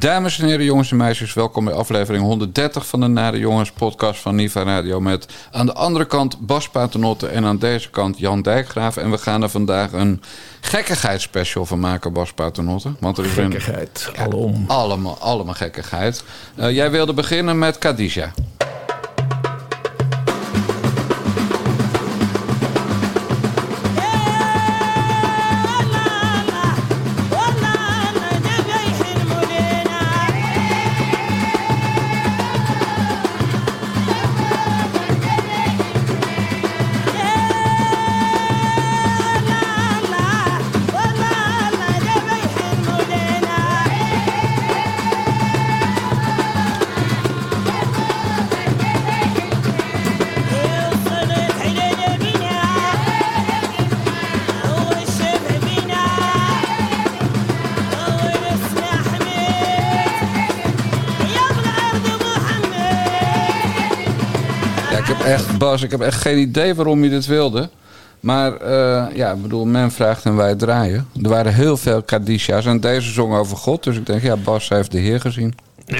Dames en heren, jongens en meisjes, welkom bij aflevering 130 van de Nare Jongens podcast van Niva Radio. Met aan de andere kant Bas Paternotte en aan deze kant Jan Dijkgraaf. En we gaan er vandaag een gekkigheidsspecial van maken, Bas Paternotte. Want er is een- Gekkigheid, alom. allemaal, allemaal gekkigheid. Eh, jij wilde beginnen met Kadisha. Bas, ik heb echt geen idee waarom je dit wilde. Maar eh, ja, ik bedoel, men vraagt en wij draaien. Er waren heel veel Kadisha's en deze zong over God. Dus ik denk, ja, Bas heeft de Heer gezien.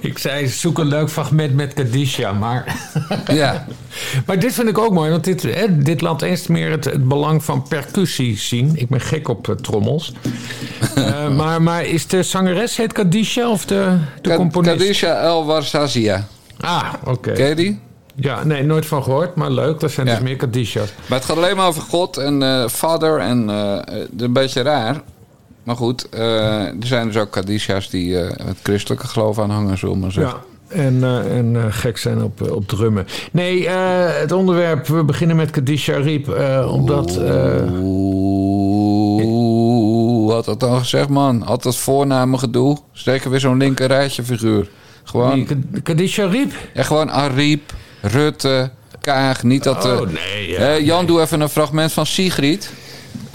Ik zei, zoek een leuk fragment met Kadisha, maar... Ja, maar dit vind ik ook mooi, want dit, hè, dit laat eens meer het, het belang van percussie zien. Ik ben gek op eh, trommels. Eh, maar, maar is de zangeres heet Kadisha of de, de Ka- componist? Kadisha El Warsazia. Ah, oké. Ken je die? Ja, nee, nooit van gehoord, maar leuk. Dat zijn Ja. dus meer Kadisha's. Maar het gaat alleen maar over God en eh vader en eh, is een beetje raar. Maar goed, eh, er zijn dus ook Kadisha's die eh, het christelijke geloof aanhangen, zullen maar zeggen. Ja. En, eh, en eh, gek zijn op, eh, op drummen. Nee, eh, het onderwerp, we beginnen met Kadisha Riep. eh, omdat... eh, Oeh, had dat dan gezegd, man? Had dat voornamen gedoe? Zeker weer zo'n linker rijtje figuur. Gewoon, Kadisha Riep? ja, gewoon Ariep, Rutte, Kaag. Niet dat... Oh, nee, ja, eh, Jan, doe even een fragment van Sigrid.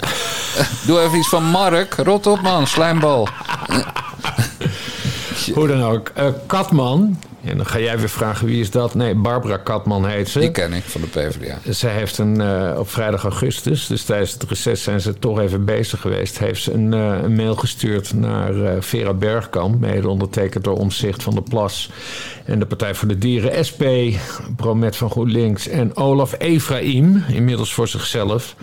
doe even iets van Mark. Rot op, man. Slijmbal. Hoe dan ook. Eh, Katman. En dan ga jij weer vragen wie is dat? Nee, Barbara Katman heet ze. Die ken ik van de PvdA. Zij heeft een, eh, op vrijdag augustus, dus tijdens het reces zijn ze toch even bezig geweest, heeft ze een, eh, een mail gestuurd naar eh, Vera Bergkamp, mede ondertekend door Omzicht van de Plas en de Partij voor de Dieren, SP, Bromet van GroenLinks en Olaf Efraim, inmiddels voor zichzelf,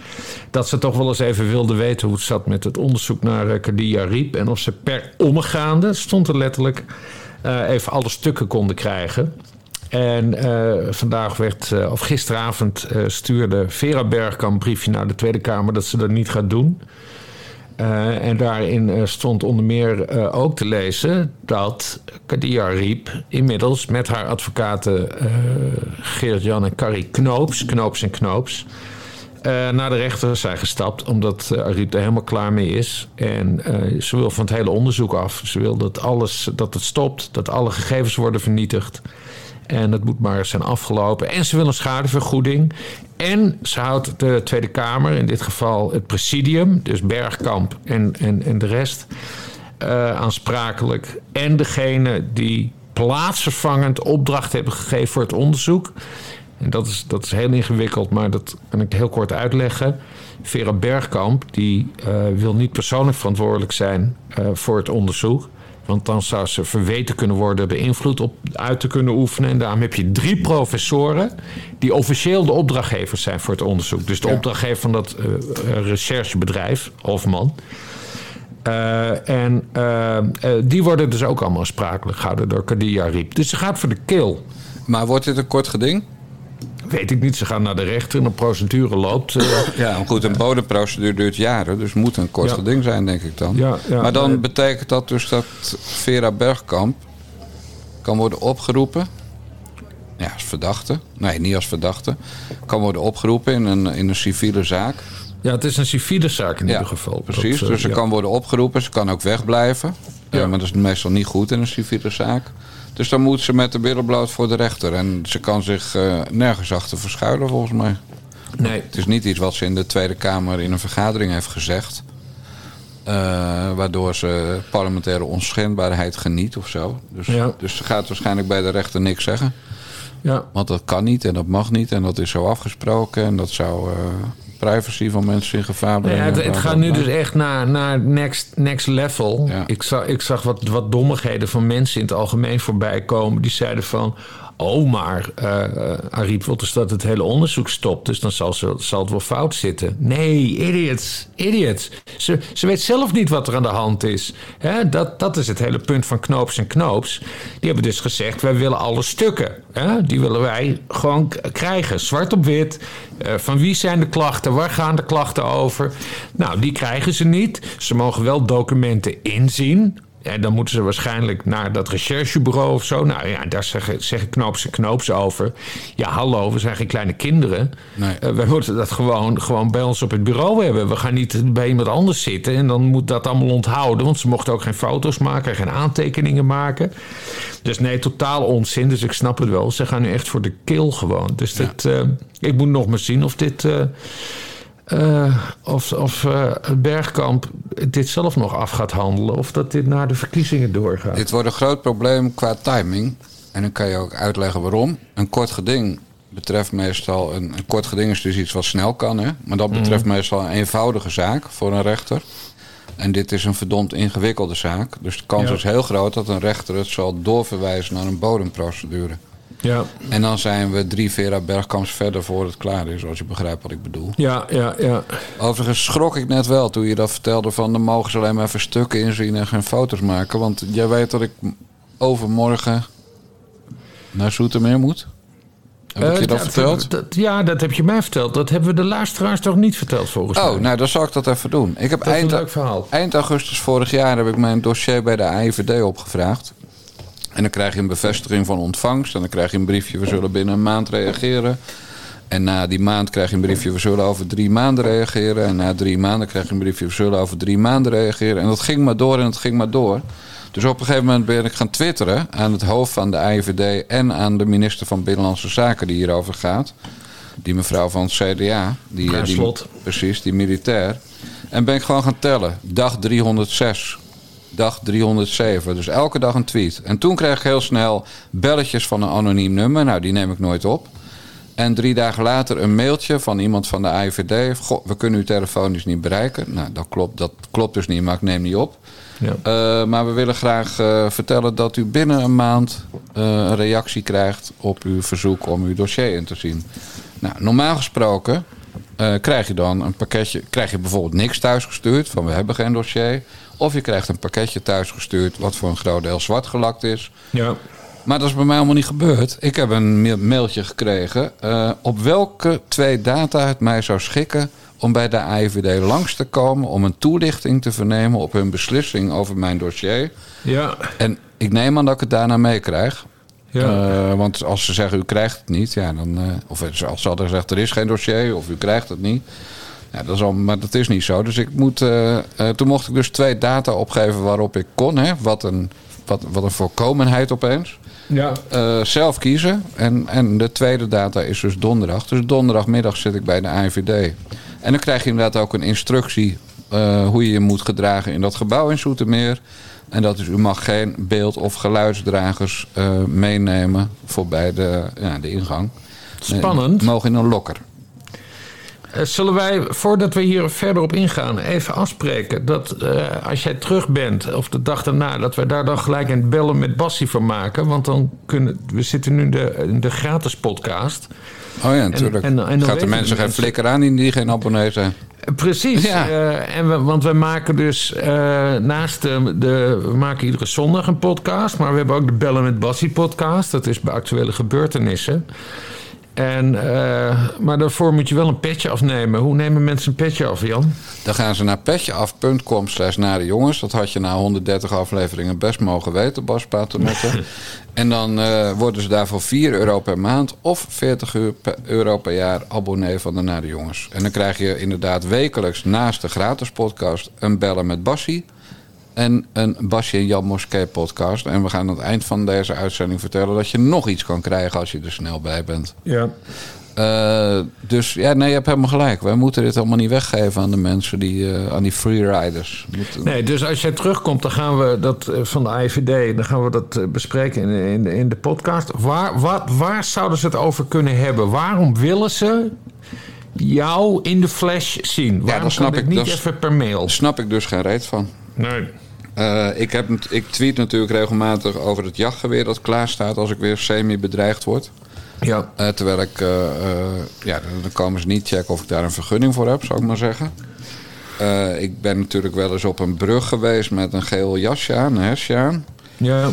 dat ze toch wel eens even wilde weten hoe het zat met het onderzoek naar Kadia Riep en of ze per omgaande, stond er letterlijk, even alle stukken konden krijgen. En eh, vandaag werd, eh, of gisteravond, eh, stuurde Vera Bergkamp een briefje naar de Tweede Kamer dat ze dat niet gaat doen. Eh, en daarin eh, stond onder meer eh, ook te lezen dat Kadia Riep inmiddels met haar advocaten eh Geert-Jan en Carrie Knoops, Knoops en Knoops, eh, naar de rechter zijn gestapt. Omdat eh Ariep er helemaal klaar mee is. En eh, ze wil van het hele onderzoek af. Ze wil dat, alles, dat het stopt, dat alle gegevens worden vernietigd. En het moet maar zijn afgelopen. En ze wil een schadevergoeding. En ze houdt de Tweede Kamer, in dit geval het presidium, dus Bergkamp en, en, en de rest, eh, aansprakelijk. En degene die plaatsvervangend opdracht hebben gegeven voor het onderzoek. En dat is, dat is heel ingewikkeld, maar dat kan ik heel kort uitleggen. Vera Bergkamp die, eh, wil niet persoonlijk verantwoordelijk zijn eh, voor het onderzoek. Want dan zou ze verweten kunnen worden de invloed op uit te kunnen oefenen. En daarom heb je drie professoren die officieel de opdrachtgevers zijn voor het onderzoek. Dus de opdrachtgever van dat eh, recherchebedrijf, Hofman. En die worden dus ook allemaal aansprakelijk gehouden door Kadia Riep. Dus ze gaat voor de kill. Maar wordt dit een kort geding? Weet ik niet, ze gaan naar de rechter en de procedure loopt. eh, Ja, goed, een bodemprocedure duurt jaren. Dus moet een kort Ja. geding zijn, denk ik dan. Ja, ja, maar dan nee. betekent dat dus dat Vera Bergkamp kan worden opgeroepen. Ja, als verdachte. Nee, niet als verdachte. Kan worden opgeroepen in een, in een civiele zaak. ja, het is een civiele zaak in ieder geval. Precies, Dat, eh, dus ze kan worden opgeroepen. Ze kan ook wegblijven. Ja. maar dat is meestal niet goed in een civiele zaak. Dus dan moet ze met de billen bloot voor de rechter. En ze kan zich eh, nergens achter verschuilen, volgens mij. Nee, Het is niet iets wat ze in de Tweede Kamer in een vergadering heeft gezegd. Eh, waardoor ze parlementaire onschendbaarheid geniet of zo. Dus, Ja. dus ze gaat waarschijnlijk bij de rechter niks zeggen. ja. Want dat kan niet en dat mag niet en dat is zo afgesproken. En dat zou eh, privacy van mensen in gevaar Ja, brengen. het, het bla, gaat nu bla. dus echt naar, naar next, next level. Ja. Ik zag, ik zag wat, wat dommigheden van mensen in het algemeen voorbij komen. Die zeiden van... Oh, maar eh, Ariep dus dat het hele onderzoek stopt. Dus dan zal, zal het wel fout zitten. Nee, idiots. Idiots. Ze, ze weet zelf niet wat er aan de hand is. Dat, dat is het hele punt van Knoops en Knoops. Die hebben dus gezegd, wij willen alle stukken. Die willen wij gewoon krijgen. Zwart op wit. Eh, van wie zijn de klachten? Waar gaan de klachten over? Nou, die krijgen ze niet. Ze mogen wel documenten inzien. En dan moeten ze waarschijnlijk naar dat recherchebureau of zo. Nou ja, daar zeggen, zeggen knoops en knoops over. Ja, hallo, we zijn geen kleine kinderen. Nee. Eh, wij moeten dat gewoon, gewoon bij ons op het bureau hebben. We gaan niet bij iemand anders zitten en dan moet dat allemaal onthouden. Want ze mochten ook geen foto's maken, geen aantekeningen maken. Dus nee, totaal onzin. Dus ik snap het wel. Ze gaan nu echt voor de keel gewoon. Dus dit, eh, ik moet nog maar zien of dit. eh, eh, of of het Bergkamp dit zelf nog af gaat handelen. Of dat dit naar de verkiezingen doorgaat. Dit wordt een groot probleem qua timing. En dan kan je ook uitleggen waarom. Een kort geding betreft meestal... Een, een kort geding is dus iets wat snel kan, hè? Maar dat betreft meestal een eenvoudige zaak voor een rechter. En dit is een verdomd ingewikkelde zaak. Dus de kans Ja. is heel groot dat een rechter het zal doorverwijzen naar een bodemprocedure. Ja, En dan zijn we drie Vera Bergkamps verder voor het klaar is, als je begrijpt wat ik bedoel. ja, ja, ja. Overigens schrok ik net wel toen je dat vertelde van... dan mogen ze alleen maar even stukken inzien en geen foto's maken. Want jij weet dat ik overmorgen naar Zoetermeer moet? Heb ik Eh, je dat verteld? dat- ja, dat heb je mij verteld. Dat hebben we de luisteraars toch niet verteld volgens mij. Oh, nou dan zal ik dat even doen. Ik heb dat is een eind, leuk verhaal. eind augustus vorig jaar heb ik mijn dossier bij de AIVD opgevraagd. En dan krijg je een bevestiging van ontvangst. En dan krijg je een briefje, we zullen binnen een maand reageren. En na die maand krijg je een briefje, we zullen over drie maanden reageren. En na drie maanden krijg je een briefje, we zullen over drie maanden reageren. En dat ging maar door en het ging maar door. Dus op een gegeven moment ben ik gaan twitteren aan het hoofd van de AIVD... en aan de minister van Binnenlandse Zaken die hierover gaat. Die mevrouw van het CDA. Die. Precies, die militair. En ben ik gewoon gaan tellen. Dag 306. Dag 307. Dus elke dag een tweet. En toen kreeg ik heel snel belletjes van een anoniem nummer. Nou, die neem ik nooit op. En drie dagen later een mailtje van iemand van de AIVD. Goh, we kunnen u telefonisch niet bereiken. Nou, dat klopt, dat klopt dus niet, maar ik neem niet op. Ja. Eh, maar we willen graag eh, vertellen dat u binnen een maand eh, een reactie krijgt op uw verzoek om uw dossier in te zien. Nou, normaal gesproken krijg je dan een pakketje, krijg je bijvoorbeeld niks thuisgestuurd van we hebben geen dossier. Of je krijgt een pakketje thuisgestuurd wat voor een groot deel zwart gelakt is. Ja. Maar dat is bij mij allemaal niet gebeurd. Ik heb een ma- mailtje gekregen eh, op welke twee data het mij zou schikken om bij de AIVD langs te komen om een toelichting te vernemen op hun beslissing over mijn dossier. Ja. En ik neem aan dat ik het daarna meekrijg. Ja. Eh, want als ze zeggen u krijgt het niet, ja, dan, eh, of als ze hadden gezegd er is geen dossier of u krijgt het niet. Ja, dat is al, maar dat is niet zo. Dus ik moet, eh, eh, toen mocht ik dus twee data opgeven waarop ik kon. Hè? Wat, een, wat, wat een voorkomenheid opeens. ja. Eh, zelf kiezen. En, en de tweede data is dus donderdag. Dus donderdagmiddag zit ik bij de AIVD. En dan krijg je inderdaad ook een instructie hoe je je moet gedragen in dat gebouw in Zoetermeer. En dat is, u mag geen beeld- of geluidsdragers meenemen voorbij de, ja, de ingang. Spannend. Nee, mogen in een lokker. Eh, Zullen wij, voordat we hier verder op ingaan, even afspreken dat eh, als jij terug bent, of de dag daarna, dat we daar dan gelijk een bellen met Bassie van maken? Want dan kunnen, we zitten nu in de, in de gratis podcast. Oh ja, natuurlijk. en- en dan Gaat de mensen geen flikker aan die, geen abonnee zijn? Precies. Ja. Eh, en we, want we maken dus naast de, de. We maken iedere zondag een podcast. Maar we hebben ook de Bellen met Bassie podcast. Dat is bij actuele gebeurtenissen. En, eh, maar daarvoor moet je wel een petje afnemen. Hoe nemen mensen een petje af, Jan? Dan gaan ze naar petjeaf.com slash nare jongens. Dat had je na 130 afleveringen best mogen weten, Bas Paternotte. en dan eh, worden ze daarvoor 4 euro per maand of 40 euro per, euro per jaar abonnee van de Nare Jongens. En dan krijg je inderdaad wekelijks naast de gratis podcast een bellen met Bassie. En een Basje en Jan Moskee podcast. En we gaan aan het eind van deze uitzending vertellen dat je nog iets kan krijgen als je er snel bij bent. Ja. Eh, dus ja, nee, je hebt helemaal gelijk. Wij moeten dit allemaal niet weggeven aan de mensen, die, eh, aan die freeriders. Moeten- Nee, dus als jij terugkomt, dan gaan we dat eh, van de IVD, dan gaan we dat bespreken in, in, in de podcast. Waar, wat, waar zouden ze het over kunnen hebben? Waarom willen ze jou in de flash zien? Waarom dat snap ik, niet dat is- even per mail? Daar snap ik dus geen reet van. Nee. Eh, ik, heb, ik tweet natuurlijk regelmatig over het jachtgeweer dat klaar staat als ik weer semi-bedreigd word. Ja. Eh, terwijl ik, eh, ja, dan komen ze niet checken of ik daar een vergunning voor heb, zou ik maar zeggen. Ik ben natuurlijk wel eens op een brug geweest met een geel jasje aan, een hesje aan. Ja.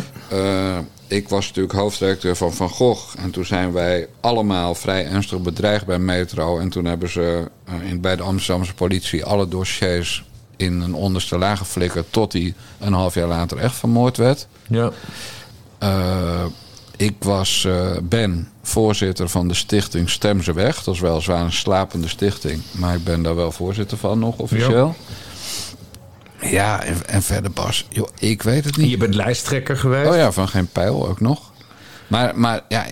Ik was natuurlijk hoofdredacteur van Van Gogh. En toen zijn wij allemaal vrij ernstig bedreigd bij Metro. En toen hebben ze in, bij de Amsterdamse politie alle dossiers in een onderste laag geflikkerd. Tot hij een half jaar later echt vermoord werd. Ja. Eh, ik was, eh, ben voorzitter van de stichting Stem ze weg. Dat is weliswaar een slapende stichting. Maar ik ben daar wel voorzitter van nog officieel. Ja, en, en verder Bas, joh, ik weet het niet. Je bent lijsttrekker geweest. Oh ja, van geen pijl ook nog. Maar, maar ja,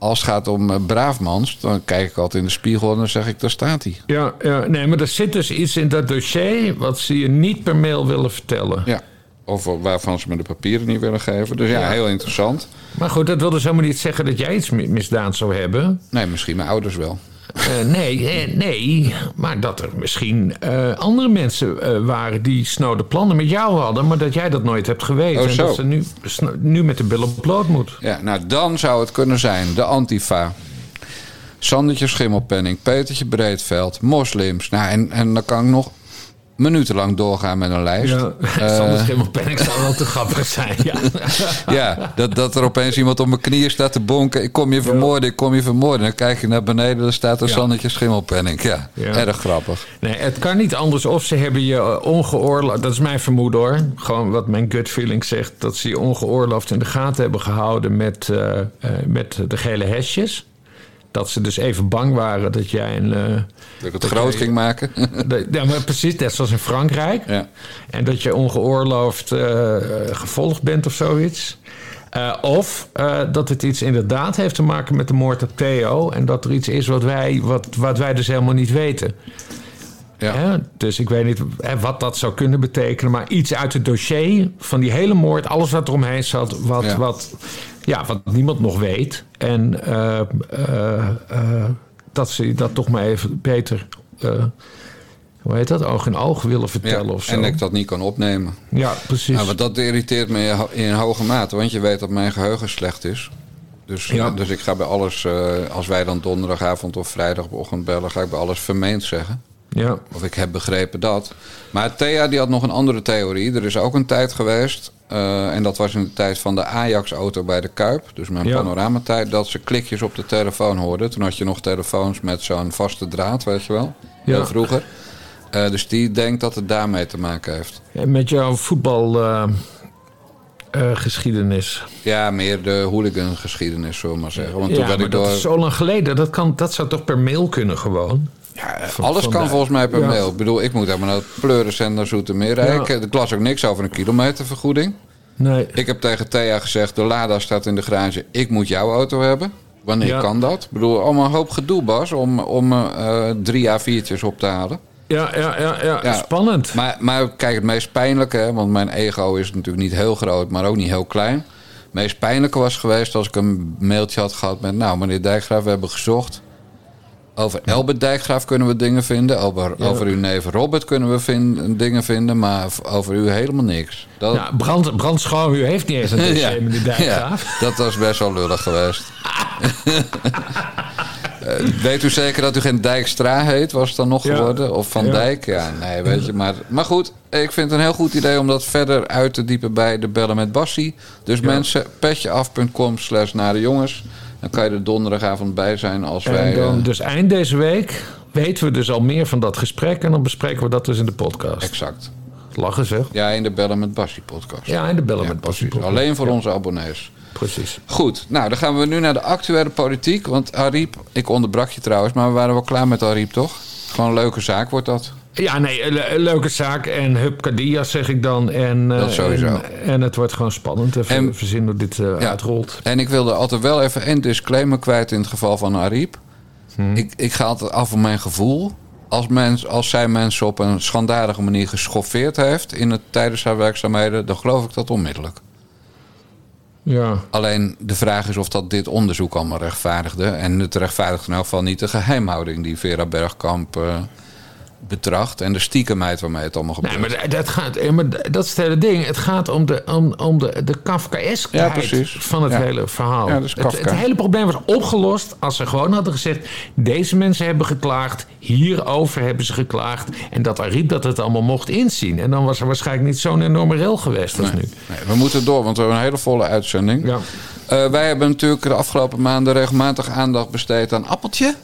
als het gaat om eh, braafmans, dan kijk ik altijd in de spiegel en dan zeg ik, daar staat hij. Ja, ja, nee, maar er zit dus iets in dat dossier wat ze je niet per mail willen vertellen. Ja. Of waarvan ze me de papieren niet willen geven. Dus ja, Ja. heel interessant. Maar goed, dat wil dus helemaal niet zeggen dat jij iets mi- misdaan zou hebben. Nee, misschien mijn ouders wel. Eh, nee, eh, nee, maar dat er misschien eh, andere mensen waren die snode plannen met jou hadden, maar dat jij dat nooit hebt geweten. Oh, en dat ze nu, nu met de billen bloot moet. Ja, nou dan zou het kunnen zijn de Antifa. Sandertje Schimmelpenning, Petertje Breedveld, moslims. Nou, en, en dan kan ik nog minutenlang doorgaan met een lijst. Ja, Eh, Sander Schimmelpenning zou wel te grappig zijn. Ja. Ja, dat, dat er opeens iemand op mijn knieën staat te bonken. Ik kom je vermoorden, ik kom je vermoorden. Dan kijk je naar beneden, daar staat een Ja. Sannetje Schimmelpenning. Ja, Ja. erg grappig. Nee, het kan niet anders of ze hebben je eh, ongeoorloofd... Dat is mijn vermoeden hoor. Gewoon wat mijn gut feeling zegt. Dat ze je ongeoorloofd in de gaten hebben gehouden met, eh, eh, met de gele hesjes. Dat ze dus even bang waren dat jij een... eh, Dat ik het Dat groot jij- ging maken. ja, maar precies, net zoals in Frankrijk. ja. En dat je ongeoorloofd eh, gevolgd bent of zoiets. Eh, of dat het iets inderdaad heeft te maken met de moord op Theo. En dat er iets is wat wij, wat, wat wij dus helemaal niet weten. Ja. Hè? Dus ik weet niet hè, wat dat zou kunnen betekenen. Maar iets uit het dossier van die hele moord, alles wat er omheen zat, wat, Ja. wat, ja, wat niemand nog weet. En eh, eh, eh, dat ze dat toch maar even beter, hoe heet dat, oog in oog willen Ja, vertellen of zo. en ik dat niet kan opnemen. Ja, precies. Nou, want dat irriteert me in ho- in hoge mate. Want je weet dat mijn geheugen slecht is. Dus, Ja. dus ik ga bij alles, als wij dan donderdagavond of vrijdagochtend bellen, ga ik bij alles vermeend zeggen. ja. Of ik heb begrepen dat. Maar Thea die had nog een andere theorie. Er is ook een tijd geweest. Eh, en dat was in de tijd van de Ajax-auto bij de Kuip. Dus mijn Ja. panoramatijd. Dat ze klikjes op de telefoon hoorden. Toen had je nog telefoons met zo'n vaste draad, weet je wel. Ja. Heel vroeger. Eh, dus die denkt dat het daarmee te maken heeft. En met jouw voetbalgeschiedenis. geschiedenis. Ja, meer de hooligan-geschiedenis, zullen we maar zeggen. Want toen werd maar ik dat door... is zo lang geleden. Dat, kan, dat zou toch per mail kunnen gewoon? Ja, van- alles kan volgens mij per Ja. mail. Ik bedoel, ik moet helemaal naar het pleuren naar Zoetermeer. Ja. Ik, las ook niks over een kilometervergoeding. Nee. Ik heb tegen Thea gezegd, de Lada staat in de garage. Ik moet jouw auto hebben. Wanneer Ja. kan dat? Ik bedoel, allemaal een hoop gedoe, Bas, om, om eh, drie A4'tjes op te halen. Ja, ja, ja, ja, Ja. spannend. Maar, maar kijk, het meest pijnlijke, hè, want mijn ego is natuurlijk niet heel groot, maar ook niet heel klein. Het meest pijnlijke was geweest als ik een mailtje had gehad met... Nou, meneer Dijkgraaf, we hebben gezocht. Over Elbert Dijkgraaf kunnen we dingen vinden. Over, Ja. over uw neef Robert kunnen we vind- dingen vinden. Maar over u helemaal niks. Dat, Ja, brand, brand u heeft niet eens een dossier, meneer Dijkgraaf. ja, dat was best wel lullig geweest. Eh, weet u zeker dat u geen Dijkstra heet? Was het dan nog Ja. geworden? Of Van Ja. Dijk? Ja, nee, weet je. Maar, maar goed, ik vind het een heel goed idee om dat verder uit te diepen bij de Bellen met Bassie. Dus mensen, petjeaf.com slash naar de jongens. Dan kan je er donderdagavond bij zijn als wij... En dan, eh, dus eind deze week weten we dus al meer van dat gesprek. En dan bespreken we dat dus in de podcast. exact. Lachen zeg. Ja, in de Bellen met Bassie podcast. Ja, in de bellen Ja, met Bassie. precies. Alleen voor onze abonnees. Precies. Goed, nou dan gaan we nu naar de actuele politiek. Want Ariep, ik onderbrak je trouwens, maar we waren wel klaar met Ariep, toch? Gewoon een leuke zaak wordt dat. Ja, nee, een le- leuke zaak. En hup Kadia zeg ik dan. En, eh, Dat sowieso. En, en het wordt gewoon spannend. Even, En- zien hoe dit eh, Ja. uitrolt. En ik wilde altijd wel even een disclaimer kwijt in het geval van Ariep. Hm. Ik, ik ga altijd af van mijn gevoel. Als, mens, als zij mensen op een schandalige manier geschoffeerd heeft in het, tijdens haar werkzaamheden, dan geloof ik dat onmiddellijk. Ja. Alleen de vraag is of dat dit onderzoek allemaal rechtvaardigde. En het rechtvaardigt in elk geval niet de geheimhouding die Vera Bergkamp uh, betracht. En de stiekemheid waarmee het allemaal gebeurt. Nee, maar dat, gaat, eh, maar dat is het hele ding. Het gaat om de, om, om de, de Kafkaeskheid ja, van het ja. hele verhaal. Ja, dus het, het, hele probleem was opgelost als ze gewoon hadden gezegd... deze mensen hebben geklaagd, hierover hebben ze geklaagd... en dat Ariep dat het allemaal mocht inzien. En dan was er waarschijnlijk niet zo'n enorme rel geweest als nee, nu. Nee, we moeten door, want we hebben een hele volle uitzending. Ja. Uh, wij hebben natuurlijk de afgelopen maanden regelmatig aandacht besteed aan Appeltje.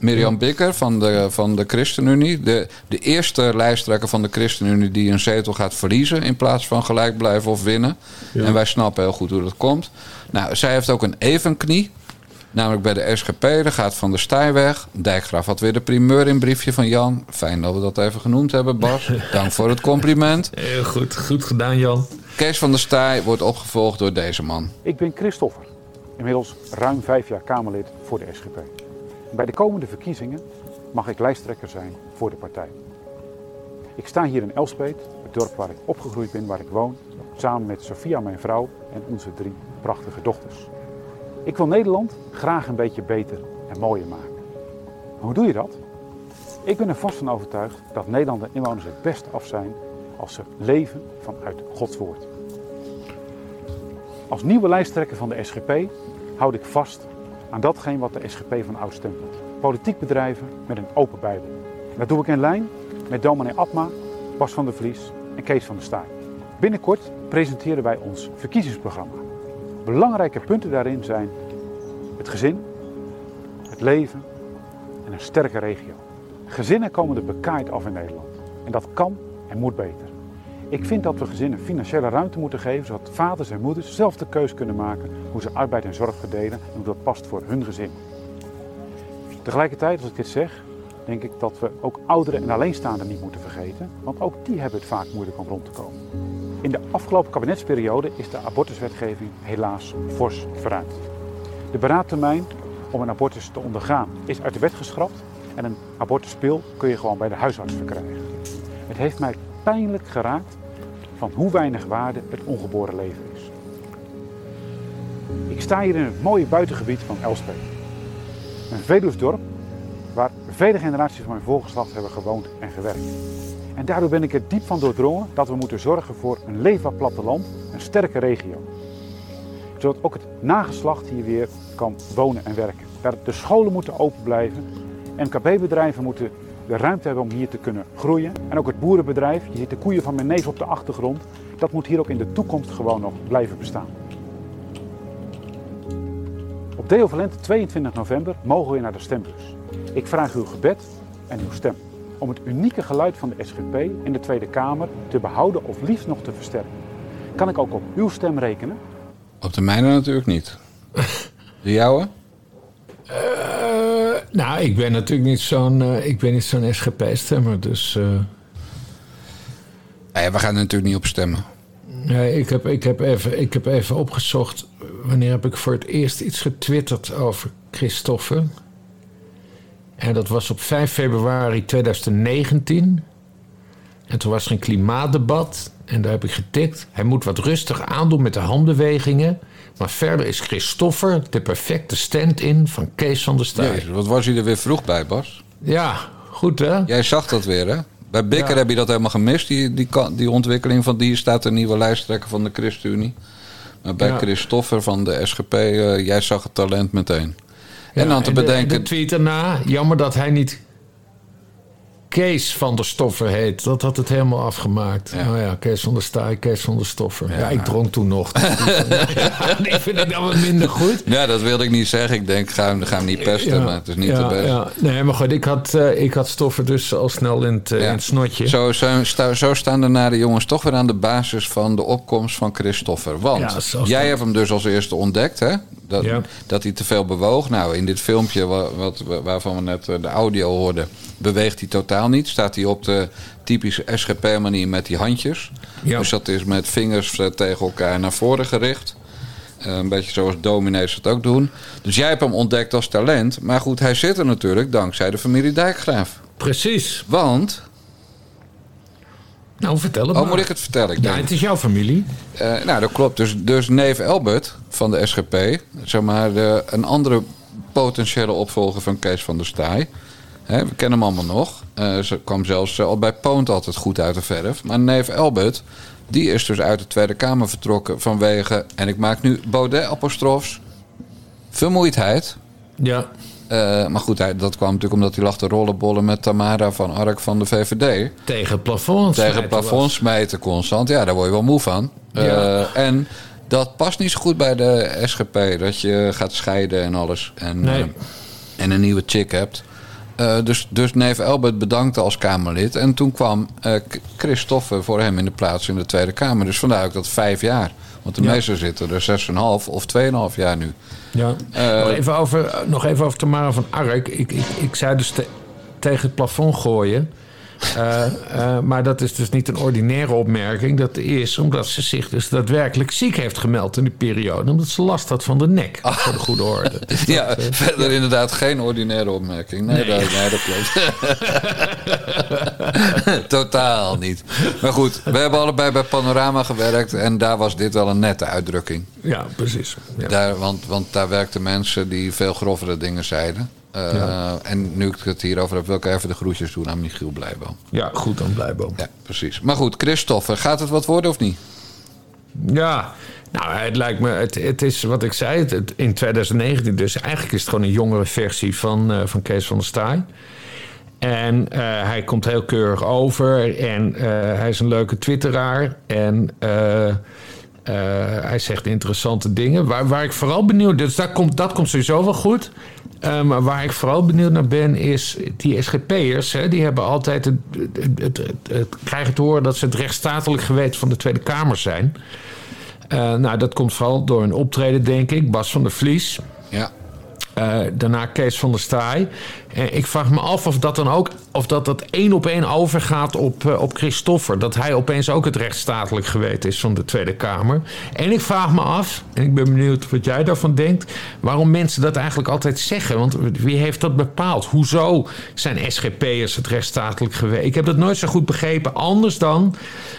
Mirjam Bikker van de, van de ChristenUnie. De, de eerste lijsttrekker van de ChristenUnie die een zetel gaat verliezen... in plaats van gelijk blijven of winnen. Ja. En wij snappen heel goed hoe dat komt. Nou, zij heeft ook een evenknie. Namelijk bij de SGP. Daar gaat Van der Staaij weg. Dijkgraaf had weer de primeur in een briefje van Jan. Fijn dat we dat even genoemd hebben, Bas. Dank voor het compliment. Heel goed, goed gedaan, Jan. Kees van der Staaij wordt opgevolgd door deze man. Ik ben Christoffer. Inmiddels ruim vijf jaar Kamerlid voor de SGP. Bij de komende verkiezingen mag ik lijsttrekker zijn voor de partij. Ik sta hier in Elspet, het dorp waar ik opgegroeid ben, waar ik woon, samen met Sophia, mijn vrouw, en onze drie prachtige dochters. Ik wil Nederland graag een beetje beter en mooier maken. Hoe doe je dat? Ik ben er vast van overtuigd dat Nederland en inwoners het best af zijn als ze leven vanuit Gods woord. Als nieuwe lijsttrekker van de SGP houd ik vast aan datgene wat de SGP van oud stempelt. Politiek bedrijven met een open bijbel. Dat doe ik in lijn met dominee Atma, Bas van der Vlies en Kees van der Staaij. Binnenkort presenteren wij ons verkiezingsprogramma. Belangrijke punten daarin zijn het gezin, het leven en een sterke regio. Gezinnen komen er bekaaid af in Nederland. En dat kan en moet beter. Ik vind dat we gezinnen financiële ruimte moeten geven, zodat vaders en moeders zelf de keus kunnen maken hoe ze arbeid en zorg verdelen en hoe dat past voor hun gezin. Tegelijkertijd, als ik dit zeg, denk ik dat we ook ouderen en alleenstaanden niet moeten vergeten, want ook die hebben het vaak moeilijk om rond te komen. In de afgelopen kabinetsperiode is de abortuswetgeving helaas fors verruimd. De beraadtermijn om een abortus te ondergaan is uit de wet geschrapt en een abortuspil kun je gewoon bij de huisarts verkrijgen. Het heeft mij pijnlijk geraakt van hoe weinig waarde het ongeboren leven is. Ik sta hier in het mooie buitengebied van Elspet. Een Veluwsdorp waar vele generaties van mijn voorgeslacht hebben gewoond en gewerkt. En daardoor ben ik er diep van doordrongen dat we moeten zorgen voor een leefbaar platteland, een sterke regio. Zodat ook het nageslacht hier weer kan wonen en werken. De scholen moeten open blijven. MKB-bedrijven moeten de ruimte hebben om hier te kunnen groeien. En ook het boerenbedrijf, je ziet de koeien van mijn neef op de achtergrond, dat moet hier ook in de toekomst gewoon nog blijven bestaan. Op Deo Valente 22 november mogen we naar de stembus. Ik vraag uw gebed en uw stem om het unieke geluid van de SGP in de Tweede Kamer te behouden of liefst nog te versterken. Kan ik ook op uw stem rekenen? Op de mijne natuurlijk niet. De jouwe? Uh, nou, ik ben natuurlijk niet zo'n uh, ik ben niet zo'n SGP-stemmer, dus. Uh... Nee, we gaan er natuurlijk niet op stemmen. Nee, ik heb, ik, heb even, ik heb even opgezocht. Wanneer heb ik voor het eerst iets getwitterd over Christoffer? En dat was op 5 februari 2019. En toen was er een klimaatdebat. En daar heb ik getikt. Hij moet wat rustig aandoen met de handbewegingen. Maar verder is Christoffer de perfecte stand-in van Kees van der Staaij. Jezus, wat was hij er weer vroeg bij, Bas? Ja, goed hè? Jij zag dat weer hè? Bij Bikker ja. heb je dat helemaal gemist, die, die, die ontwikkeling van die staat een nieuwe lijsttrekker van de ChristenUnie. Maar bij ja. Christoffer van de SGP, uh, jij zag het talent meteen. Ja, en dan te de, bedenken. De tweet erna, jammer dat hij niet Kees van der Stoffer heet. Dat had het helemaal afgemaakt. Ja. Oh ja, Kees van der Staaij, Kees van der Stoffer. Ja, ja ik dronk toen nog. die vind ik dan wat minder goed. Ja, dat wilde ik niet zeggen. Ik denk, ga hem, ga hem niet pesten, maar het is niet de beste. Ja. Nee, maar goed, ik had, uh, ik had Stoffer dus al snel in het, uh, in het snotje. Zo, zo, zo staan de nare jongens toch weer aan de basis van de opkomst van Christoffer. Want jij hebt hem dus als eerste ontdekt, hè? Dat, dat hij te veel bewoog. Nou, in dit filmpje wat, wat, waarvan we net de audio hoorden, beweegt hij totaal niet. Staat hij op de typische SGP-manier met die handjes. Ja. Dus dat is met vingers tegen elkaar naar voren gericht. een beetje zoals dominees het ook doen. Dus jij hebt hem ontdekt als talent. Maar goed, hij zit er natuurlijk dankzij de familie Dijkgraaf. Precies. Want Nou, vertel het Oh, maar. moet ik het vertellen? Ik Ja, denk- het is jouw familie. Eh, nou, dat klopt. Dus, dus neef Albert van de SGP, zeg maar de, een andere potentiële opvolger van Kees van der Staaij. We kennen hem allemaal nog. Eh, ze kwam zelfs eh, al bij Poont altijd goed uit de verf. Maar neef Albert, die is dus uit de Tweede Kamer vertrokken vanwege, en ik maak nu Baudet-apostrofs, vermoeidheid. Ja. Eh, maar goed, hij, dat kwam natuurlijk omdat hij lag te rollenbollen met Tamara van Ark van de VVD. Tegen het plafond. Tegen het smijten constant. Ja, daar word je wel moe van. Ja. Eh, en dat past niet zo goed bij de SGP. Dat je gaat scheiden en alles. En, Nee. eh, en een nieuwe chick hebt. Dus, dus neef Albert bedankte als Kamerlid. En toen kwam Christoffer voor hem in de plaats in de Tweede Kamer. Dus vandaar ook dat vijf jaar. Want de Ja. meesten zitten er 6,5 of 2,5 jaar nu. Ja. Eh, nog, even over, nog even over Tamara van Ark. Ik, ik, ik zei dus te- tegen het plafond gooien. Eh, eh, maar dat is dus niet een ordinaire opmerking. Dat is omdat ze zich dus daadwerkelijk ziek heeft gemeld in die periode. Omdat ze last had van de nek. Voor de goede orde. Dus dat, Ja, eh, verder inderdaad geen ordinaire opmerking. Nee, Nee. Dat, nee dat klopt. Totaal niet. Maar goed, we hebben allebei bij Panorama gewerkt... en daar was dit wel een nette uitdrukking. ja, precies. Ja. Daar, want, want daar werkten mensen die veel grovere dingen zeiden. Eh, Ja. En nu ik het hierover heb, wil ik even de groetjes doen aan Michiel Blijboom. ja, goed dan Blijboom. Ja, precies. Maar goed, Christophe, gaat het wat worden of niet? Ja, nou, het lijkt me, het, het is wat ik zei, het, het- in 2019 dus. Eigenlijk is het gewoon een jongere versie van, eh, van Kees van der Staaij. En eh, hij komt heel keurig over en hij is een leuke twitteraar. En hij zegt interessante dingen. Waar, waar ik vooral benieuwd, dus dat komt, dat komt sowieso wel goed. Maar waar ik vooral benieuwd naar ben, is die SGP'ers. Hè, die hebben altijd het, het, het, krijgen te horen dat ze het rechtsstatelijk geweten van de Tweede Kamer zijn. Eh, nou, dat komt vooral door een optreden, denk ik. Bas van der Vlies. Ja. Eh, daarna Kees van der Staaij. En ik vraag me af of dat dan ook of dat, dat één op één overgaat op, eh, op Christoffer. Dat hij opeens ook het rechtsstatelijk geweten is van de Tweede Kamer. En ik vraag me af, en ik ben benieuwd wat jij daarvan denkt, waarom mensen dat eigenlijk altijd zeggen. Want wie heeft dat bepaald? Hoezo zijn SGP'ers het rechtsstatelijk geweten? Ik heb dat nooit zo goed begrepen. Anders dan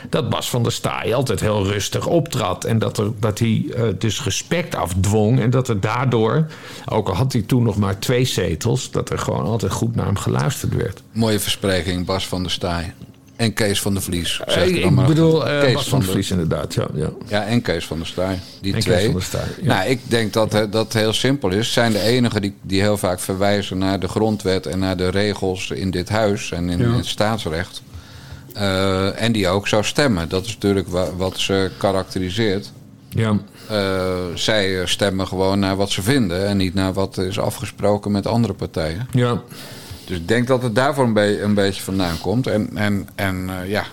dat Bas van der Staaij altijd heel rustig optrad. En dat, er, dat hij eh, dus respect afdwong. En dat er daardoor, ook al had hij toen nog maar twee zetels, dat er gewoon altijd goed naar hem geluisterd werd. Mooie verspreking, Bas van der Staaij. En Kees van der Vlies. zeg ik ik maar. bedoel, eh, Kees Bas van der Vlies inderdaad. Ja, ja. Ja, en Kees van der Staaij. Die En Kees twee. van der Staaij, ja. Nou, ik denk dat hè, dat heel simpel is. Zijn de enigen die, die heel vaak verwijzen naar de grondwet en naar de regels in dit huis en in, Ja. in het staatsrecht. Eh, en die ook zou stemmen. Dat is natuurlijk wa- wat ze karakteriseert. Ja. Eh, zij eh, stemmen gewoon naar wat ze vinden en niet naar wat is afgesproken met andere partijen. ja. Dus ik denk dat het daarvoor een, be- een beetje vandaan komt. En, en, en eh, ja,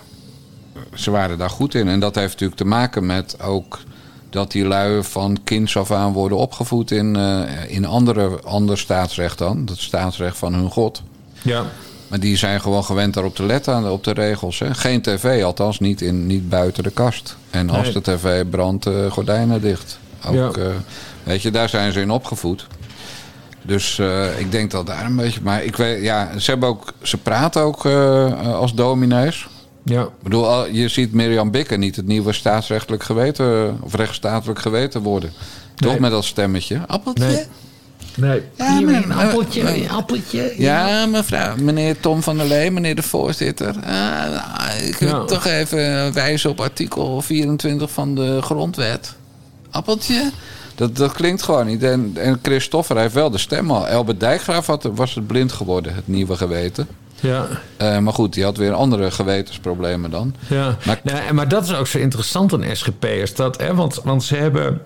ze waren daar goed in. En dat heeft natuurlijk te maken met ook dat die lui van kinds af aan worden opgevoed in, in andere, ander staatsrecht dan. Het staatsrecht van hun god. ja. Maar die zijn gewoon gewend daarop te letten, op de regels. Hè. Geen tv, althans niet, in, niet buiten de kast. En als Nee. de tv brandt, eh, gordijnen dicht. Ook, Ja. eh, weet je, daar zijn ze in opgevoed. Dus eh, ik denk dat daar een beetje... Maar ik weet, ja, ze, hebben ook, ze praten ook als dominees. ja. Ik bedoel, je ziet Mirjam Bikker niet het nieuwe staatsrechtelijk geweten... of rechtsstatelijk geweten worden. Toch Nee. met dat stemmetje. Appeltje? Nee. Nee. Ja, maar- een appeltje, een appeltje. Ja, mevrouw, meneer Tom van der Lee, meneer de voorzitter. Ah, nou, ik wil Ja. toch even wijzen op artikel 24 van de grondwet. Appeltje? Dat, dat klinkt gewoon niet. En, en Christoffer heeft wel de stem al. Elbert Dijkgraaf had, was het blind geworden, het nieuwe geweten. Ja. Eh, maar goed, die had weer andere gewetensproblemen dan. Ja, Maar- nou, maar dat is ook zo interessant aan SGP'ers. Dat, hè, want, want ze hebben...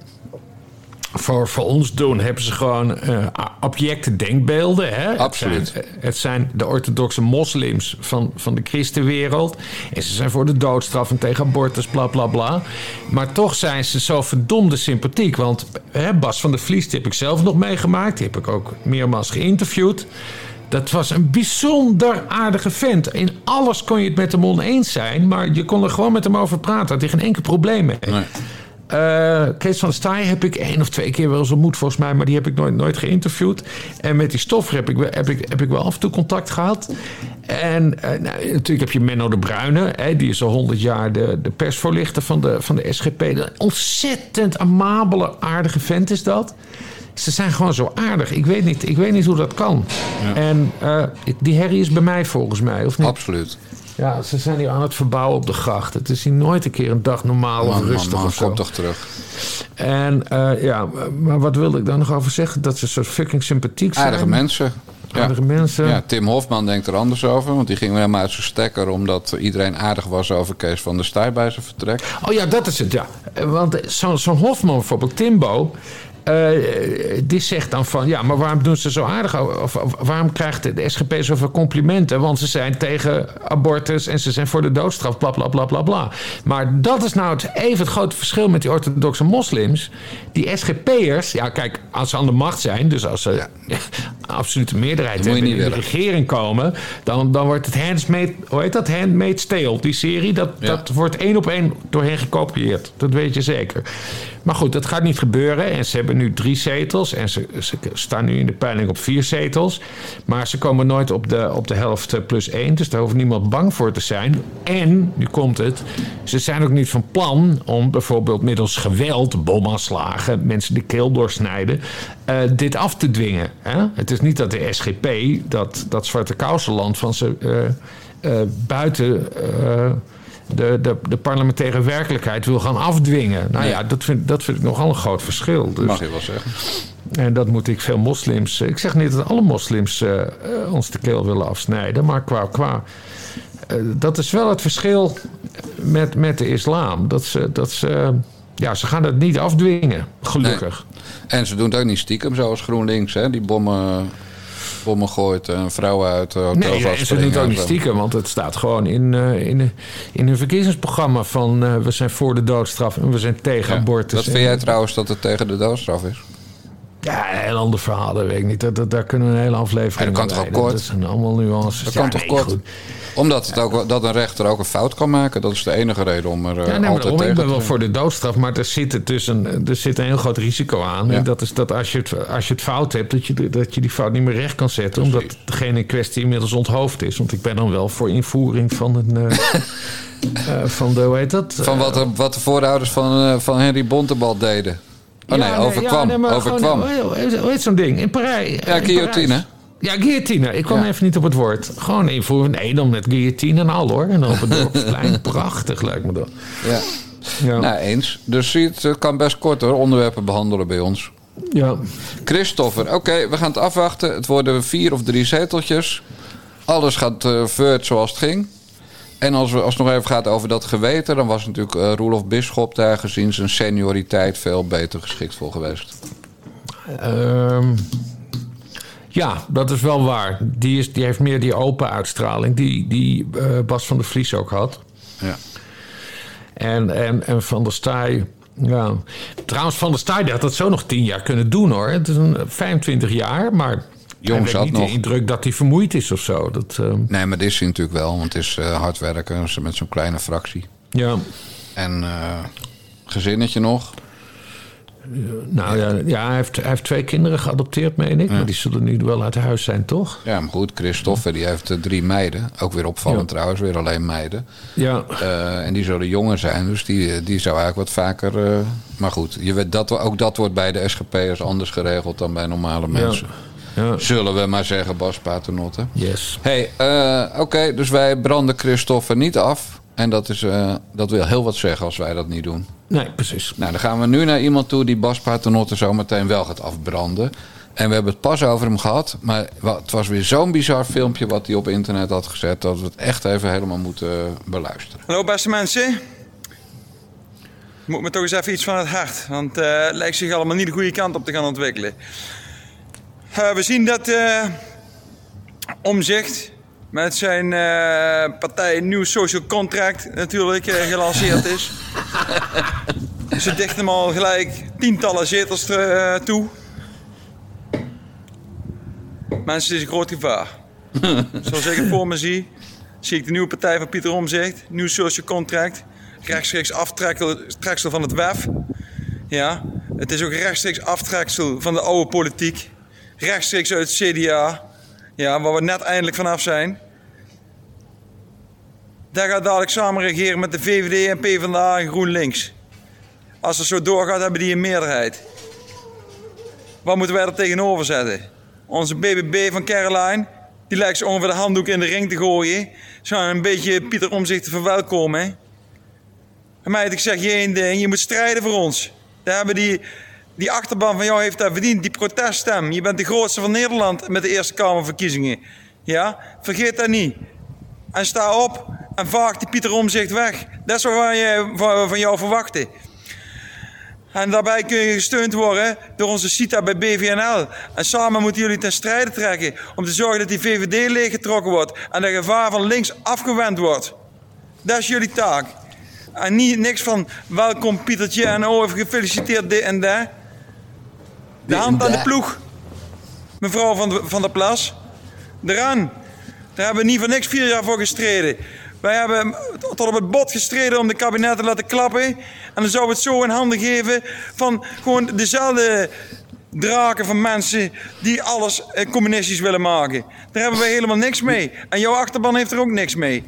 Voor, voor ons doen hebben ze gewoon eh, objecte denkbeelden. Hè? Absoluut. Het zijn, eh, het zijn de orthodoxe moslims van, van de christenwereld. En ze zijn voor de doodstraf en tegen abortus, bla bla bla. Maar toch zijn ze zo verdomde sympathiek. Want hè, Bas van der Vlies, die heb ik zelf nog meegemaakt. Die heb ik ook meermaals geïnterviewd. Dat was een bijzonder aardige vent. In alles kon je het met hem oneens zijn, maar je kon er gewoon met hem over praten. Had hij geen enkel probleem mee. Nee. Eh, Kees van Staaij heb ik één of twee keer wel eens ontmoet, volgens mij, maar die heb ik nooit, nooit geïnterviewd. En met die stoffer heb ik, wel- heb, ik, heb ik wel af en toe contact gehad. En eh, nou, natuurlijk heb je Menno de Bruyne, hè, die is al honderd jaar de, de persvoorlichter van de, van de SGP. Een ontzettend amabele, aardige vent is dat. Ze zijn gewoon zo aardig. Ik weet niet, ik weet niet hoe dat kan. En eh, die herrie is bij mij volgens mij, of niet? Absoluut. Ja, ze zijn hier aan het verbouwen op de gracht. Het is hier nooit een keer een dag normaal of Man, man, rustig man, of zo. kom toch terug. En eh, ja, maar wat wilde ik daar nog over zeggen? Dat ze zo fucking sympathiek zijn. Aardige mensen. Ja. Aardige mensen. Ja, Tim Hofman denkt er anders over. Want die ging weer helemaal uit zijn stekker... omdat iedereen aardig was over Kees van der Staaij bij zijn vertrek. Oh ja, dat is het, ja. Want zo'n zo'n Hofman bijvoorbeeld, Timbo... eh, die zegt dan van, ja, maar waarom doen ze zo aardig? Of, of waarom krijgt de, SGP zoveel complimenten? Want ze zijn tegen abortus en ze zijn voor de doodstraf, bla bla bla bla bla. Maar dat is nou het, even het grote verschil met die orthodoxe moslims. Die SGP'ers, ja kijk, als ze aan de macht zijn, dus als ze ja, absolute meerderheid hebben in de regering komen, dan, dan wordt het Handmade, hoe heet dat? Handmade Tale, die serie, dat, Ja. dat wordt één op één door hen gekopieerd. Dat weet je zeker. Maar goed, dat gaat niet gebeuren. En ze hebben nu drie zetels. En ze, staan nu in de peiling op vier zetels. Maar ze komen nooit op de, op de helft eh, plus één. Dus daar hoeft niemand bang voor te zijn. En, nu komt het. Ze zijn ook niet van plan om bijvoorbeeld middels geweld, bomaanslagen, mensen de keel doorsnijden. eh, dit af te dwingen. Hè? Het is niet dat de SGP, dat, dat zwarte kousenland van ze. eh, buiten de, de, de parlementaire werkelijkheid wil gaan afdwingen. Nou ja, dat vind, dat vind ik nogal een groot verschil. Dus, Mag je wel zeggen. en dat moet ik veel moslims. Ik zeg niet dat alle moslims eh, eh, ons de keel willen afsnijden, maar qua. qua eh, dat is wel het verschil met, met de islam. Dat ze, dat ze, ja, ze gaan het niet afdwingen, gelukkig. En ze doen het ook niet stiekem, zoals GroenLinks. Hè? Die bommen, bommen gooit en vrouwen uit de hotels Nee, en ze doen het ook niet stiekem, want het staat gewoon in, eh, in, in hun verkiezingsprogramma van eh, we zijn voor de doodstraf en we zijn tegen abortus. Wat vind jij trouwens dat het tegen de doodstraf is? Ja, een heel ander verhaal, dat weet ik niet. Dat, dat, daar kunnen we een hele aflevering Ja, dat kan toch ook kort? Dat zijn allemaal nuances. Dat Ja, kan toch nee, kort? goed. Omdat het ook, wel- dat een rechter ook een fout kan maken. Dat is de enige reden om er eh, Ja, nee, maar altijd daarom, tegen ik ben te wel voor de doodstraf, maar er zit, het dus een, er zit een heel groot risico aan. En dat is dat als je, het, als je het fout hebt, dat je, dat je die fout niet meer recht kan zetten. Omdat degene in kwestie inmiddels onthoofd is. Want ik ben dan wel voor invoering van een... eh, eh, van de, hoe heet dat? Van wat de, wat de voorouders van, eh, van Henry Bontebal deden. Oh nee, Ja, overkwam. ja, nee, maar overkwam. Gewoon, hoe heet- zo'n ding? In Parijs. Ja, in guillotine. Parijs. Ja, guillotine. Ik kwam Ja. even niet op het woord. Gewoon invoeren. Nee, dan met guillotine en al hoor. En dan op het dorpsplein. Prachtig lijkt me dat. Ja. Ja. Nou, eens. Dus zie het kan best kort hoor, onderwerpen behandelen bij ons. ja. Christopher, oké, we gaan het afwachten. Het worden vier of drie zeteltjes. Alles gaat eh voort zoals het ging. En als, we, als het nog even gaat over dat geweten... dan was natuurlijk eh Roelof Bisschop daar gezien zijn senioriteit... veel beter geschikt voor geweest. Ehm, ja, dat is wel waar. Die, is, die heeft meer die open uitstraling. Die, die eh, Bas van der Vlies ook had. Ja. En, en, en Van der Staaij... Ja. Trouwens, Van der Staaij had dat zo nog tien jaar kunnen doen hoor. Het is een 25 jaar, maar... Jong wekt zat niet nog. de indruk dat hij vermoeid is of zo. Dat, ehm, Nee, maar dit is hij natuurlijk wel. Want het is eh, hard werken met zo'n kleine fractie. ja. En eh, gezinnetje nog. Nou ja, ja hij, heeft, hij heeft twee kinderen geadopteerd, meen ik. Maar die zullen nu wel uit huis zijn, toch? Ja, maar goed, Christopher die heeft eh, drie meiden. Ook weer opvallend Ja. trouwens, weer alleen meiden. Ja. Eh, en die zullen jonger zijn, dus die, die zou eigenlijk wat vaker... eh, maar goed, je weet, dat, ook dat wordt bij de SGP'ers anders geregeld dan bij normale mensen. ja. Zullen we maar zeggen, Bas Paternotte. Yes. hey, eh, oké, dus wij branden Christopher niet af. En dat, is, eh, dat wil heel wat zeggen als wij dat niet doen. Nee, precies. Nou, dan gaan we nu naar iemand toe die Bas Paternotte zo meteen wel gaat afbranden. En we hebben het pas over hem gehad. Maar het was weer zo'n bizar filmpje wat hij op internet had gezet... dat we het echt even helemaal moeten beluisteren. Hallo beste mensen. Moet me toch eens even iets van het hart, want eh, het lijkt zich allemaal niet de goede kant op te gaan ontwikkelen. Eh, we zien dat eh Omzicht met zijn eh, partij Nieuw Social Contract natuurlijk gelanceerd is. Ze dichten hem al gelijk tientallen zetels toe. Mensen, het is een groot gevaar. Zoals ik het voor me zie, zie ik de nieuwe partij van Pieter Omzicht, Nieuw Social Contract, rechtstreeks aftreksel van het WEF. Ja, het is ook rechtstreeks aftreksel van de oude politiek. Rechtstreeks uit het CDA. Ja, waar we net eindelijk vanaf zijn. Daar gaat dadelijk samen regeren met de VVD en PvdA en GroenLinks. Als het zo doorgaat, hebben die een meerderheid. Wat moeten wij er tegenover zetten? Onze BBB van Caroline, die lijkt ze ongeveer de handdoek in de ring te gooien. Zou een beetje Pieter om zich te verwelkomen. hè? En ik zeg je één ding, je moet strijden voor ons. Daar hebben die, die achterban van jou heeft daar verdiend, die proteststem. Je bent de grootste van Nederland met de Eerste Kamerverkiezingen. Ja, vergeet dat niet. En sta op en vaag die Pieter Omzicht weg. Dat is wat wij van, van jou verwachten. En daarbij kun je gesteund worden door onze CITA bij BVNL. En samen moeten jullie ten strijde trekken om te zorgen dat die VVD leeggetrokken wordt en dat gevaar van links afgewend wordt. Dat is jullie taak. En niet niks van welkom Pietertje en oh gefeliciteerd dit en dat. De hand aan de ploeg. Mevrouw van, de, van der Plas. Eraan. Daar hebben we niet voor niks vier jaar voor gestreden. Wij hebben tot op het bot gestreden om de kabinet te laten klappen. En dan zouden we het zo in handen geven van gewoon dezelfde draken van mensen die alles eh, communistisch willen maken. Daar hebben wij helemaal niks mee. En jouw achterban heeft er ook niks mee.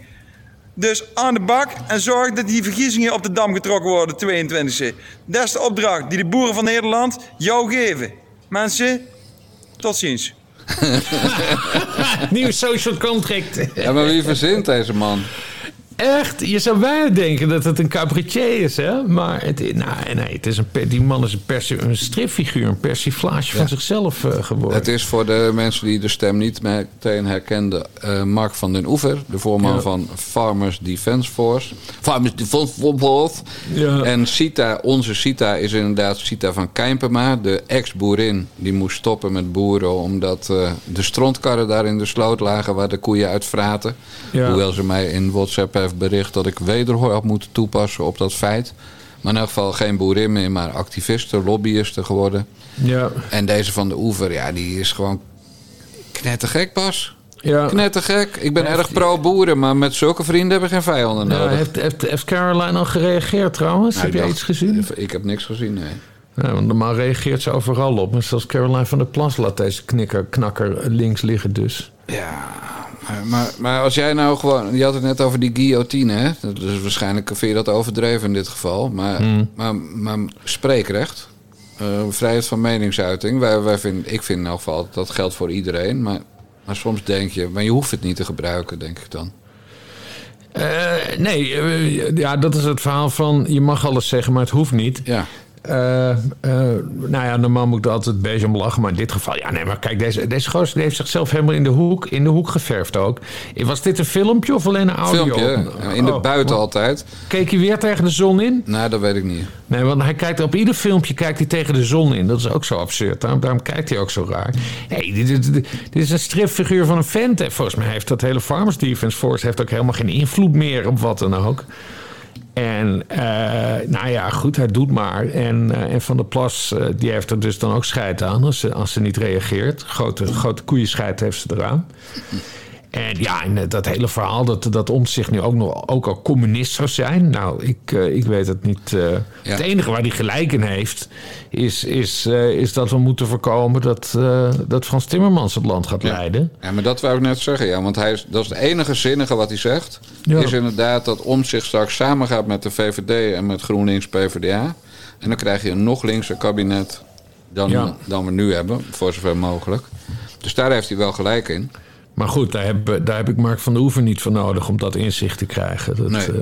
Dus aan de bak en zorg dat die verkiezingen op de dam getrokken worden, 22e. Dat is de opdracht die de boeren van Nederland jou geven. Mensen, tot ziens. Nieuw social contract. Ja, maar wie verzint deze man? Echt, je zou bijna denken dat het een cabaretier is, hè? Maar het, nou, nee, het is een, die man is een, persi- een stripfiguur, een persiflage van zichzelf eh, geworden. Het is voor de mensen die de stem niet meteen herkenden... eh, Mark van den Oever, de voorman Ja. van Farmers Defence Force. Farmers Defence Force. Ja. En Sita, onze Sita is inderdaad Sita van Kijmpema. De ex-boerin die moest stoppen met boeren... omdat eh, de strontkarren daar in de sloot lagen... waar de koeien uit vraten. Hoewel ze mij in WhatsApp bericht... dat ik wederhoor had moeten toepassen op dat feit. Maar in elk geval geen boerin meer, maar activisten, lobbyisten geworden. ja, En deze van de Oever, ja, die is gewoon knettergek, Bas. ja. Knettergek. Ik ben Heeft erg pro-boeren, maar met zulke vrienden heb ik geen vijanden nodig. heeft, heeft, heeft Caroline al gereageerd trouwens? Nou, Heb dacht- iets gezien? Ik heb niks gezien, nee. Ja, want normaal reageert ze overal op. Maar zoals Caroline van der Plas laat deze knikker, knakker links liggen dus. Ja, maar, maar, maar als jij nou gewoon... Je had het net over die guillotine, hè? Dus waarschijnlijk vind je dat overdreven in dit geval. Maar, Hmm. maar, maar spreekrecht, eh, vrijheid van meningsuiting... Wij, wij vind, ik vind in elk geval dat geldt voor iedereen. Maar, maar soms denk je... Maar je hoeft het niet te gebruiken, denk ik dan. Eh, nee, eh, ja, dat is het verhaal van je mag alles zeggen, maar het hoeft niet. Ja. Eh, eh, nou ja, normaal moet ik er altijd beetje om lachen. Maar in dit geval, ja, nee, maar kijk, deze, deze gozer heeft zichzelf helemaal in de hoek, in de hoek geverfd ook. Was dit een filmpje of alleen een audio? Filmpje, ja, in de Oh, buiten altijd. Keek hij weer tegen de zon in? Nou, dat weet ik niet. Nee, want hij kijkt op ieder filmpje kijkt hij tegen de zon in. Dat is ook zo absurd. Daarom, daarom kijkt hij ook zo raar. Nee, dit, dit, dit- dit is een stripfiguur van een vent. En volgens mij heeft dat hele Farmers Defence Force heeft ook helemaal geen invloed meer op wat dan ook. En eh, nou ja, goed, hij doet maar. En, eh, en Van der Plas, eh, die heeft er dus dan ook scheid aan als ze, als ze niet reageert. Grote, grote koeienscheit heeft ze eraan. En ja, en dat hele verhaal dat, dat Omtzigt nu ook, nog, ook al communist zou zijn. Nou, ik, eh, ik weet het niet. eh. Het enige waar hij gelijk in heeft, is, is, eh, is dat we moeten voorkomen dat, dat Frans Timmermans het land gaat leiden. Ja, maar dat wou ik net zeggen, ja. Want hij is, dat is het enige zinnige wat hij zegt. Ja. Is inderdaad dat om zich straks samengaat met de VVD en met GroenLinks PvdA. En dan krijg je een nog linkser kabinet dan, dan we nu hebben, voor zover mogelijk. Dus daar heeft hij wel gelijk in. Maar goed, daar heb, daar heb ik Mark van der Oever niet voor nodig om dat inzicht te krijgen. Dat, Nee. eh,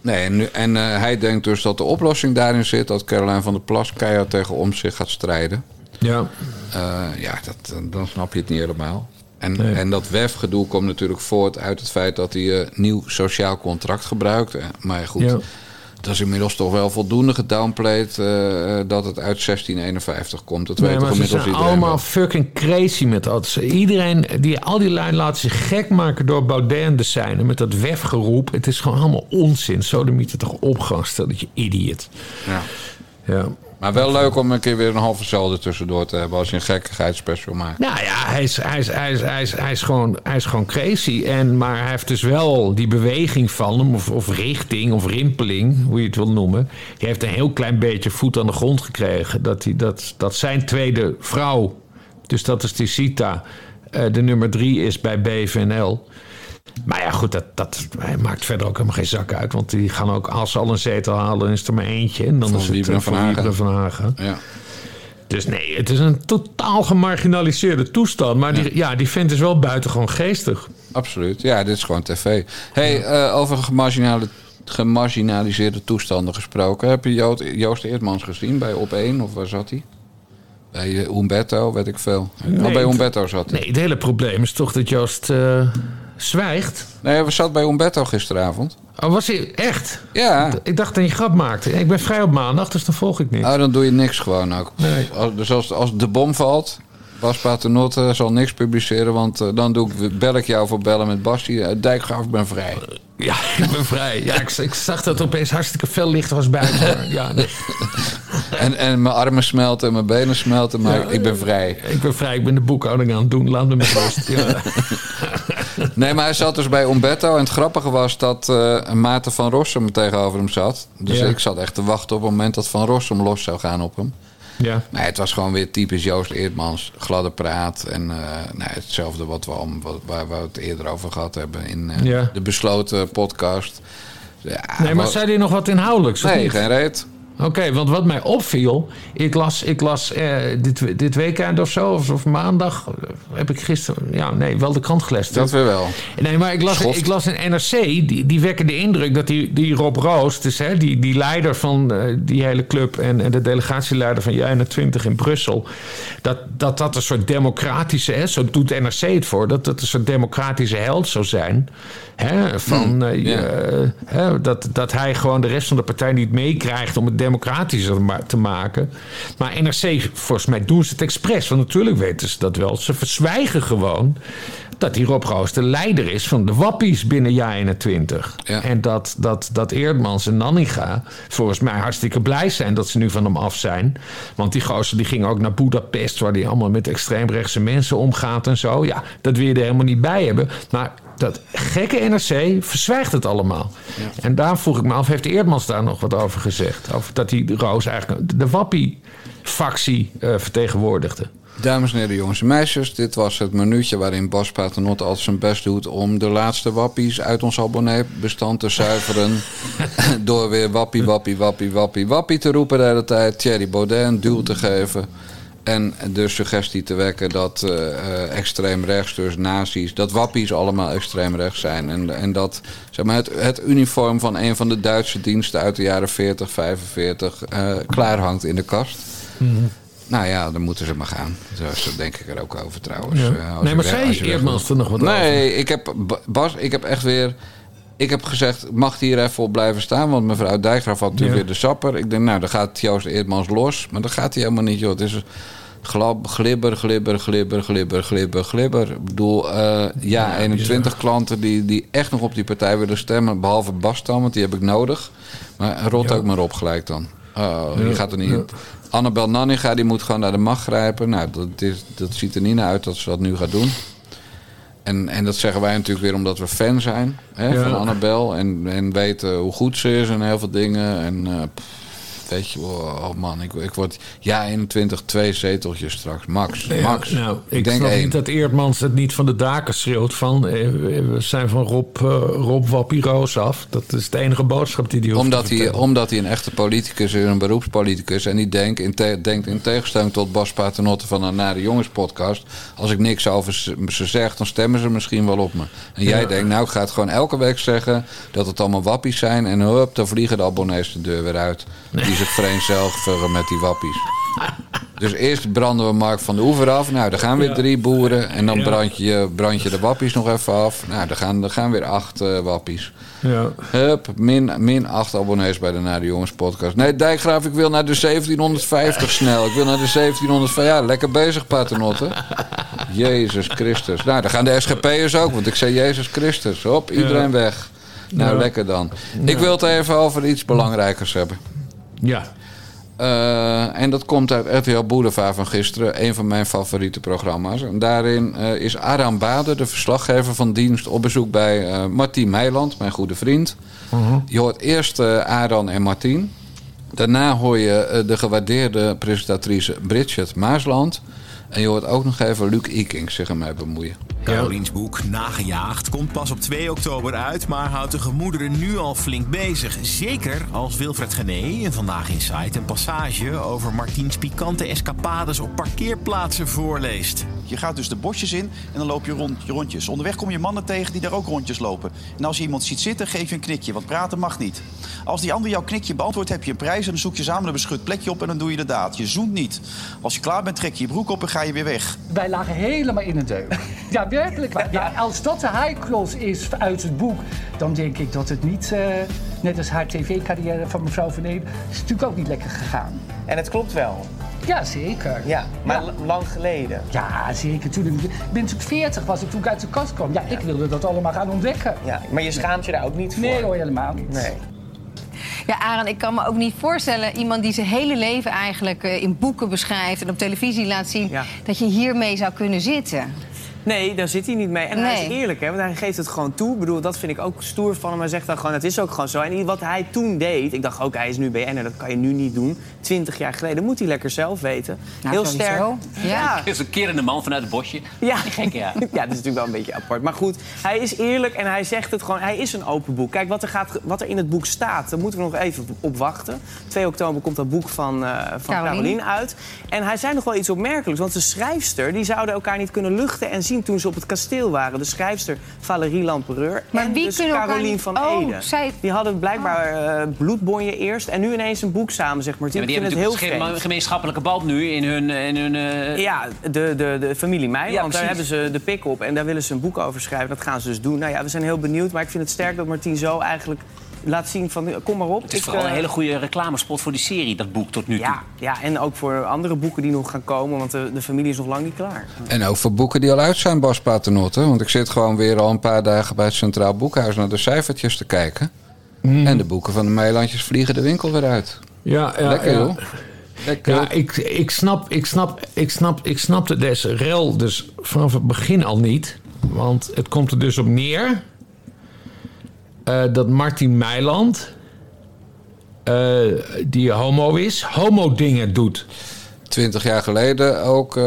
Nee, en, en eh, hij denkt dus dat de oplossing daarin zit dat Caroline van der Plas keihard tegen om zich gaat strijden. ja. Eh, ja, dat, dan snap je het niet helemaal. En, Nee. en dat WEF-gedoe komt natuurlijk voort uit het feit dat hij een nieuw sociaal contract gebruikt. Maar goed, Ja. Dat is inmiddels toch wel voldoende gedownplayed eh, dat het uit 1651 komt. Dat Nee, weet toch inmiddels zijn iedereen allemaal wel. fucking crazy met dat. Iedereen, die, al die lui laten zich gek maken door de zijnen met dat wefgeroep. Het is gewoon allemaal onzin. Zo de het toch opgang, stel dat je idiot. Ja. Ja. Maar wel leuk om een keer weer een halve zelden tussendoor te hebben als je een gekkigheidsspecial maakt. Nou ja, hij is, hij, is, hij, is, hij, is, hij, is gewoon, hij is gewoon crazy. En, maar hij heeft dus wel die beweging van hem, of, of richting, of rimpeling, hoe je het wil noemen. Die heeft een heel klein beetje voet aan de grond gekregen. Dat, hij, dat, dat zijn tweede vrouw, dus dat is die Sita, eh, de nummer drie is bij BVNL. Maar ja, goed, dat, dat maakt verder ook helemaal geen zak uit. Want die gaan ook, als ze al een zetel halen, dan is er maar eentje. En dan Van is het eh, van van Hagen. Van Hagen. Ja. Dus nee, het is een totaal gemarginaliseerde toestand. Maar die, ja, die vent is wel buitengewoon geestig. Absoluut. Ja, dit is gewoon tv. hey, eh, over gemarginale, gemarginaliseerde toestanden gesproken. Heb je Jood- Joost Eertmans gezien bij Op 1? Of waar zat hij? Bij eh, Umberto, weet ik veel. Nee, oh, bij Umberto zat hij. Nee, het hele probleem is toch dat Joost zwijgt. Nee, we zat bij Umberto gisteravond. Oh, was hij echt? Ja. Ik dacht dat je grap maakte. Ik ben vrij op maandag, dus dan volg ik niet. Oh, dan doe je niks gewoon ook. Nee. Als, dus als, als de bom valt, Bas Paternotte zal niks publiceren, want eh, dan doe ik, bel ik jou voor bellen met Basje. Uh, Dijkgraaf, ik ben vrij. Ja, ik ben vrij. Ja, ik, ik zag dat het opeens hartstikke veel licht was buiten. Ja, nee. En, en mijn armen smelten en mijn benen smelten, maar ik ben vrij. Ik ben vrij, ik ben de boekhouding aan het doen. Laat me met rust. Ja. Nee, maar hij zat dus bij Umberto. En het grappige was dat eh Maarten van Rossum tegenover hem zat. Dus Ja. ik zat echt te wachten op het moment dat Van Rossum los zou gaan op hem. Ja. Nee, het was gewoon weer typisch Joost Eertmans. Gladde praat. En eh, nee, hetzelfde wat we, al, wat, waar we het eerder over gehad hebben in eh, Ja. de besloten podcast. Ja, Nee, maar wat- zei hij nog wat inhoudelijks? Nee, geen reet. Oké, want wat mij opviel, ik las, ik las eh, dit, dit weekend of zo, of, of maandag, eh, heb ik gisteren, ja, nee, wel de krant gelezen. Dat weer wel. Nee, maar ik las, Schoft. ik las in NRC, die, die wekken de indruk dat die, die Rob Roos, dus, hè, die, die leider van eh, die hele club en, en de delegatieleider van J21 in Brussel, dat, dat dat een soort democratische, hè, zo doet NRC het voor, dat dat een soort democratische held zou zijn. Hè, van, eh, hè, dat, dat hij gewoon de rest van de partij niet meekrijgt om het democratischer te maken. Maar NRC, volgens mij doen ze het expres, want natuurlijk weten ze dat wel. Ze verzwijgen gewoon dat die Rob Roos de leider is van de wappies binnen JA21. Ja. En dat, dat, dat Eerdmans en Nanninga volgens mij hartstikke blij zijn dat ze nu van hem af zijn. Want die gozer die ging ook naar Budapest, waar die allemaal met extreemrechtse mensen omgaat en zo. Ja, dat wil je er helemaal niet bij hebben. Maar dat gekke NRC verzwijgt het allemaal. En daar vroeg ik me af, heeft Eerdmans daar nog wat over gezegd? Over dat die Roos eigenlijk de wappie-factie eh, vertegenwoordigde. Dames en heren, jongens en meisjes. Dit was het minuutje waarin Bas Paternotte altijd zijn best doet... om de laatste wappies uit ons abonneebestand te zuiveren. door weer wappie, wappie, wappie, wappie, wappie te roepen de hele tijd. Thierry Baudet een duw te geven. En de suggestie te wekken dat eh, eh, extreem rechts, dus nazi's... dat wappies allemaal extreem rechts zijn. En, en dat zeg maar, het, het uniform van een van de Duitse diensten... uit de jaren 40, 45 eh klaar hangt in de kast. Nou ja, dan moeten ze maar gaan. Zo, denk ik er ook over trouwens. Ja. Eh, als Nee, maar Eerdmans er nog wat over? Nee, ik heb, Ba- Bas, ik heb echt weer... Ik heb gezegd, mag die hier even op blijven staan? Want mevrouw Dijkgraaf had natuurlijk Ja. weer de sapper. Ik denk, nou, dan gaat Joost Eerdmans los. Maar dat gaat hij helemaal niet, joh. Het is glab, glibber, glibber, glibber, glibber, glibber, glibber. Ik bedoel, eh, ja, 21 klanten die, die echt nog op die partij willen stemmen. Behalve Bas dan, want die heb ik nodig. Maar rot ook maar op gelijk dan. Oh, die gaat er niet in. Annabel Nanninga, die moet gewoon naar de macht grijpen. Nou, dat, is, dat ziet er niet naar uit dat ze dat nu gaat doen. En, en dat zeggen wij natuurlijk weer omdat we fan zijn hè, Ja. van Annabel. En, en weten hoe goed ze is en heel veel dingen. En eh, pff, weet je, oh man, ik, ik word ja 21, twee zeteltjes straks. Max, Ja, max. Nou, ik, denk snap één. niet dat Eerdmans het niet van de daken schreeuwt van... eh, we zijn van Rob, eh, Rob Wappie Roos af. Dat is de enige boodschap die hij hoeft Omdat hij, omdat hij een echte politicus is, een beroepspoliticus. En die denkt in, te- denkt in tegenstelling tot Bas Paternotte van de Nare Jongens podcast. Als ik niks over ze ze zeg, dan stemmen ze misschien wel op me. En jij Ja. denkt, nou ik ga het gewoon elke week zeggen dat het allemaal wappies zijn. En hup, dan vliegen de abonnees de deur weer uit. Die zich vereenzelvigen met die wappies. Dus eerst branden we Mark van de Oever af. Nou, dan gaan weer drie boeren. En dan brand, je, brand je de wappies nog even af. Nou, dan gaan, dan gaan weer acht eh, wappies. Ja. Hup, min, min 8 abonnees bij de Naar de Jongens podcast. Nee, Dijkgraaf, ik wil naar de 1750 snel. Ik wil naar de 1750. Ja, lekker bezig, Paternotte. Jezus Christus. Nou, dan gaan de SGP'ers ook, want ik zei Jezus Christus. Hop, iedereen Ja. weg. Nou, Ja. lekker dan. Ik wil het even over iets belangrijkers hebben. Ja. Eh, en dat komt uit RTL Boulevard van gisteren, een van mijn favoriete programma's. En daarin eh, is Aram Bader, de verslaggever van dienst, op bezoek bij uh, Martien Meiland, mijn goede vriend. Je hoort eerst Aran en Martien. Daarna hoor je de gewaardeerde presentatrice Bridget Maasland. En je hoort ook nog even Luc Iking zich ermee bemoeien. Caroliens boek Nagejaagd komt pas op 2 oktober uit, maar houdt de gemoederen nu al flink bezig. Zeker als Wilfred Gené en Vandaag in Site een passage over Martiens pikante escapades op parkeerplaatsen voorleest. Je gaat dus de bosjes in en dan loop je rond, je rondjes. Onderweg kom je mannen tegen die daar ook rondjes lopen. En als je iemand ziet zitten, geef je een knikje, want praten mag niet. Als die ander jouw knikje beantwoordt, heb je een prijs en dan zoek je samen een beschut plekje op en dan doe je de daad. Je zoent niet. Als je klaar bent, trek je je broek op en ga je weer weg. Wij lagen helemaal in een deuk. Ja, werkelijk waar. Ja, als dat de high cross is uit het boek, dan denk ik dat het niet, uh, net als haar tv-carrière van mevrouw Van Eem, is natuurlijk ook niet lekker gegaan. En het klopt wel. Ja, zeker. Ja, maar ja. lang geleden. Ja, zeker. Toen ik ben natuurlijk 40 was ik toen ik uit de kast kwam. Ja, ik wilde dat allemaal gaan ontdekken. Ja, maar je schaamt je daar ook niet voor? Nee hoor, helemaal niet. Nee. Ja, Aaron, ik kan me ook niet voorstellen... iemand die zijn hele leven eigenlijk uh, in boeken beschrijft... en op televisie laat zien... Ja. dat je hiermee zou kunnen zitten. Nee, daar zit hij niet mee. En hij is eerlijk, hè, want hij geeft het gewoon toe. Ik bedoel, dat vind ik ook stoer van hem. Hij zegt dan gewoon, het is ook gewoon zo. En wat hij toen deed, ik dacht ook, hij is nu BN'er, dat kan je nu niet doen. Twintig jaar geleden, moet hij lekker zelf weten. Nou, Heel sterk. Ja. ja. is een kerende man vanuit het bosje. Ja. Gek, ja. ja, dat is natuurlijk wel een beetje apart. Maar goed, hij is eerlijk en hij zegt het gewoon. Hij is een open boek. Kijk, wat er, gaat, wat er in het boek staat, daar moeten we nog even op wachten. 2 oktober komt dat boek van, uh, van Caroline uit. En hij zei nog wel iets opmerkelijks. Want de schrijfster, die zouden elkaar niet kunnen luchten en zien toen ze op het kasteel waren. De schrijfster Valerie Lampereur maar en wie dus Carolien van oh, Ede. Zij... Die hadden blijkbaar uh, bloedbonjen eerst en nu ineens een boek samen, zeg maar. Ja, maar die hebben het heel een gemeenschappelijke band nu in hun... In hun uh... Ja, de, de, de familie ja, want daar hebben ze de pik op en daar willen ze een boek over schrijven. Dat gaan ze dus doen. Nou ja, we zijn heel benieuwd, maar ik vind het sterk dat Martien zo eigenlijk laat zien van kom maar op. Het is vooral uh, een hele goede reclamespot voor die serie, dat boek tot nu toe. Ja, ja en ook voor andere boeken die nog gaan komen, want de, de familie is nog lang niet klaar. En ook voor boeken die al uit zijn, Bas Paternotte. Want ik zit gewoon weer al een paar dagen bij het Centraal Boekhuis naar de cijfertjes te kijken. Mm. En de boeken van de Meilandjes vliegen de winkel weer uit. Ja, ja Lekker ja. joh. Lekker. Ja, ik, ik, snap, ik, snap, ik, snap, ik snapte deze rel dus vanaf het begin al niet. Want het komt er dus op neer uh, dat Martin Meiland, uh, die homo is, homo-dingen doet. Twintig jaar geleden ook uh,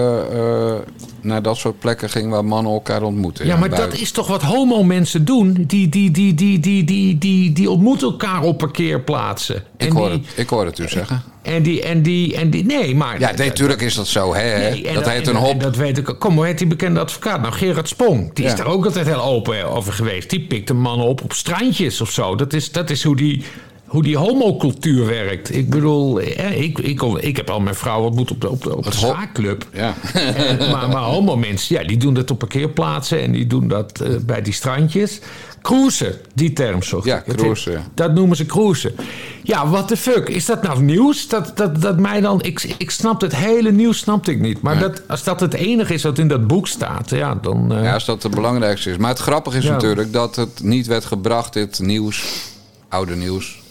naar dat soort plekken ging waar mannen elkaar ontmoeten. Ja, maar dat is toch wat homo-mensen doen? Die, die, die, die, die, die, die, die ontmoeten elkaar op parkeerplaatsen. Ik, hoor, die- het, ik hoor het u zeggen. En die, en die, en die, nee, maar... Ja, natuurlijk is dat zo. Hè. Nee, dat heet een en- hop. Dat weet ik. ook. Kom, hoe heet die bekende advocaat? Nou, Gerard Spong. Die is daar ook altijd heel open over geweest. Die pikt een mannen op op strandjes of zo. Dat is, dat is hoe die, hoe die homocultuur werkt. Ik bedoel, eh, ik, ik, ik heb al mijn vrouw ontmoet op de, op de, op de zaakclub. Ja. En- maar, maar homo-mensen, ja, die doen dat op parkeerplaatsen en die doen dat eh, bij die strandjes. Cruisen, die term zocht Ja, ik. Dat noemen ze cruisen. Ja, what the fuck? Is dat nou nieuws? Dat, dat, dat mij dan... Ik, ik snap het hele nieuws snapte ik niet. Maar dat, als dat het enige is wat in dat boek staat, ja, dan... eh, Ja, als dat het belangrijkste is. Maar het grappige is Ja. natuurlijk dat het niet werd gebracht, dit nieuws, oude nieuws.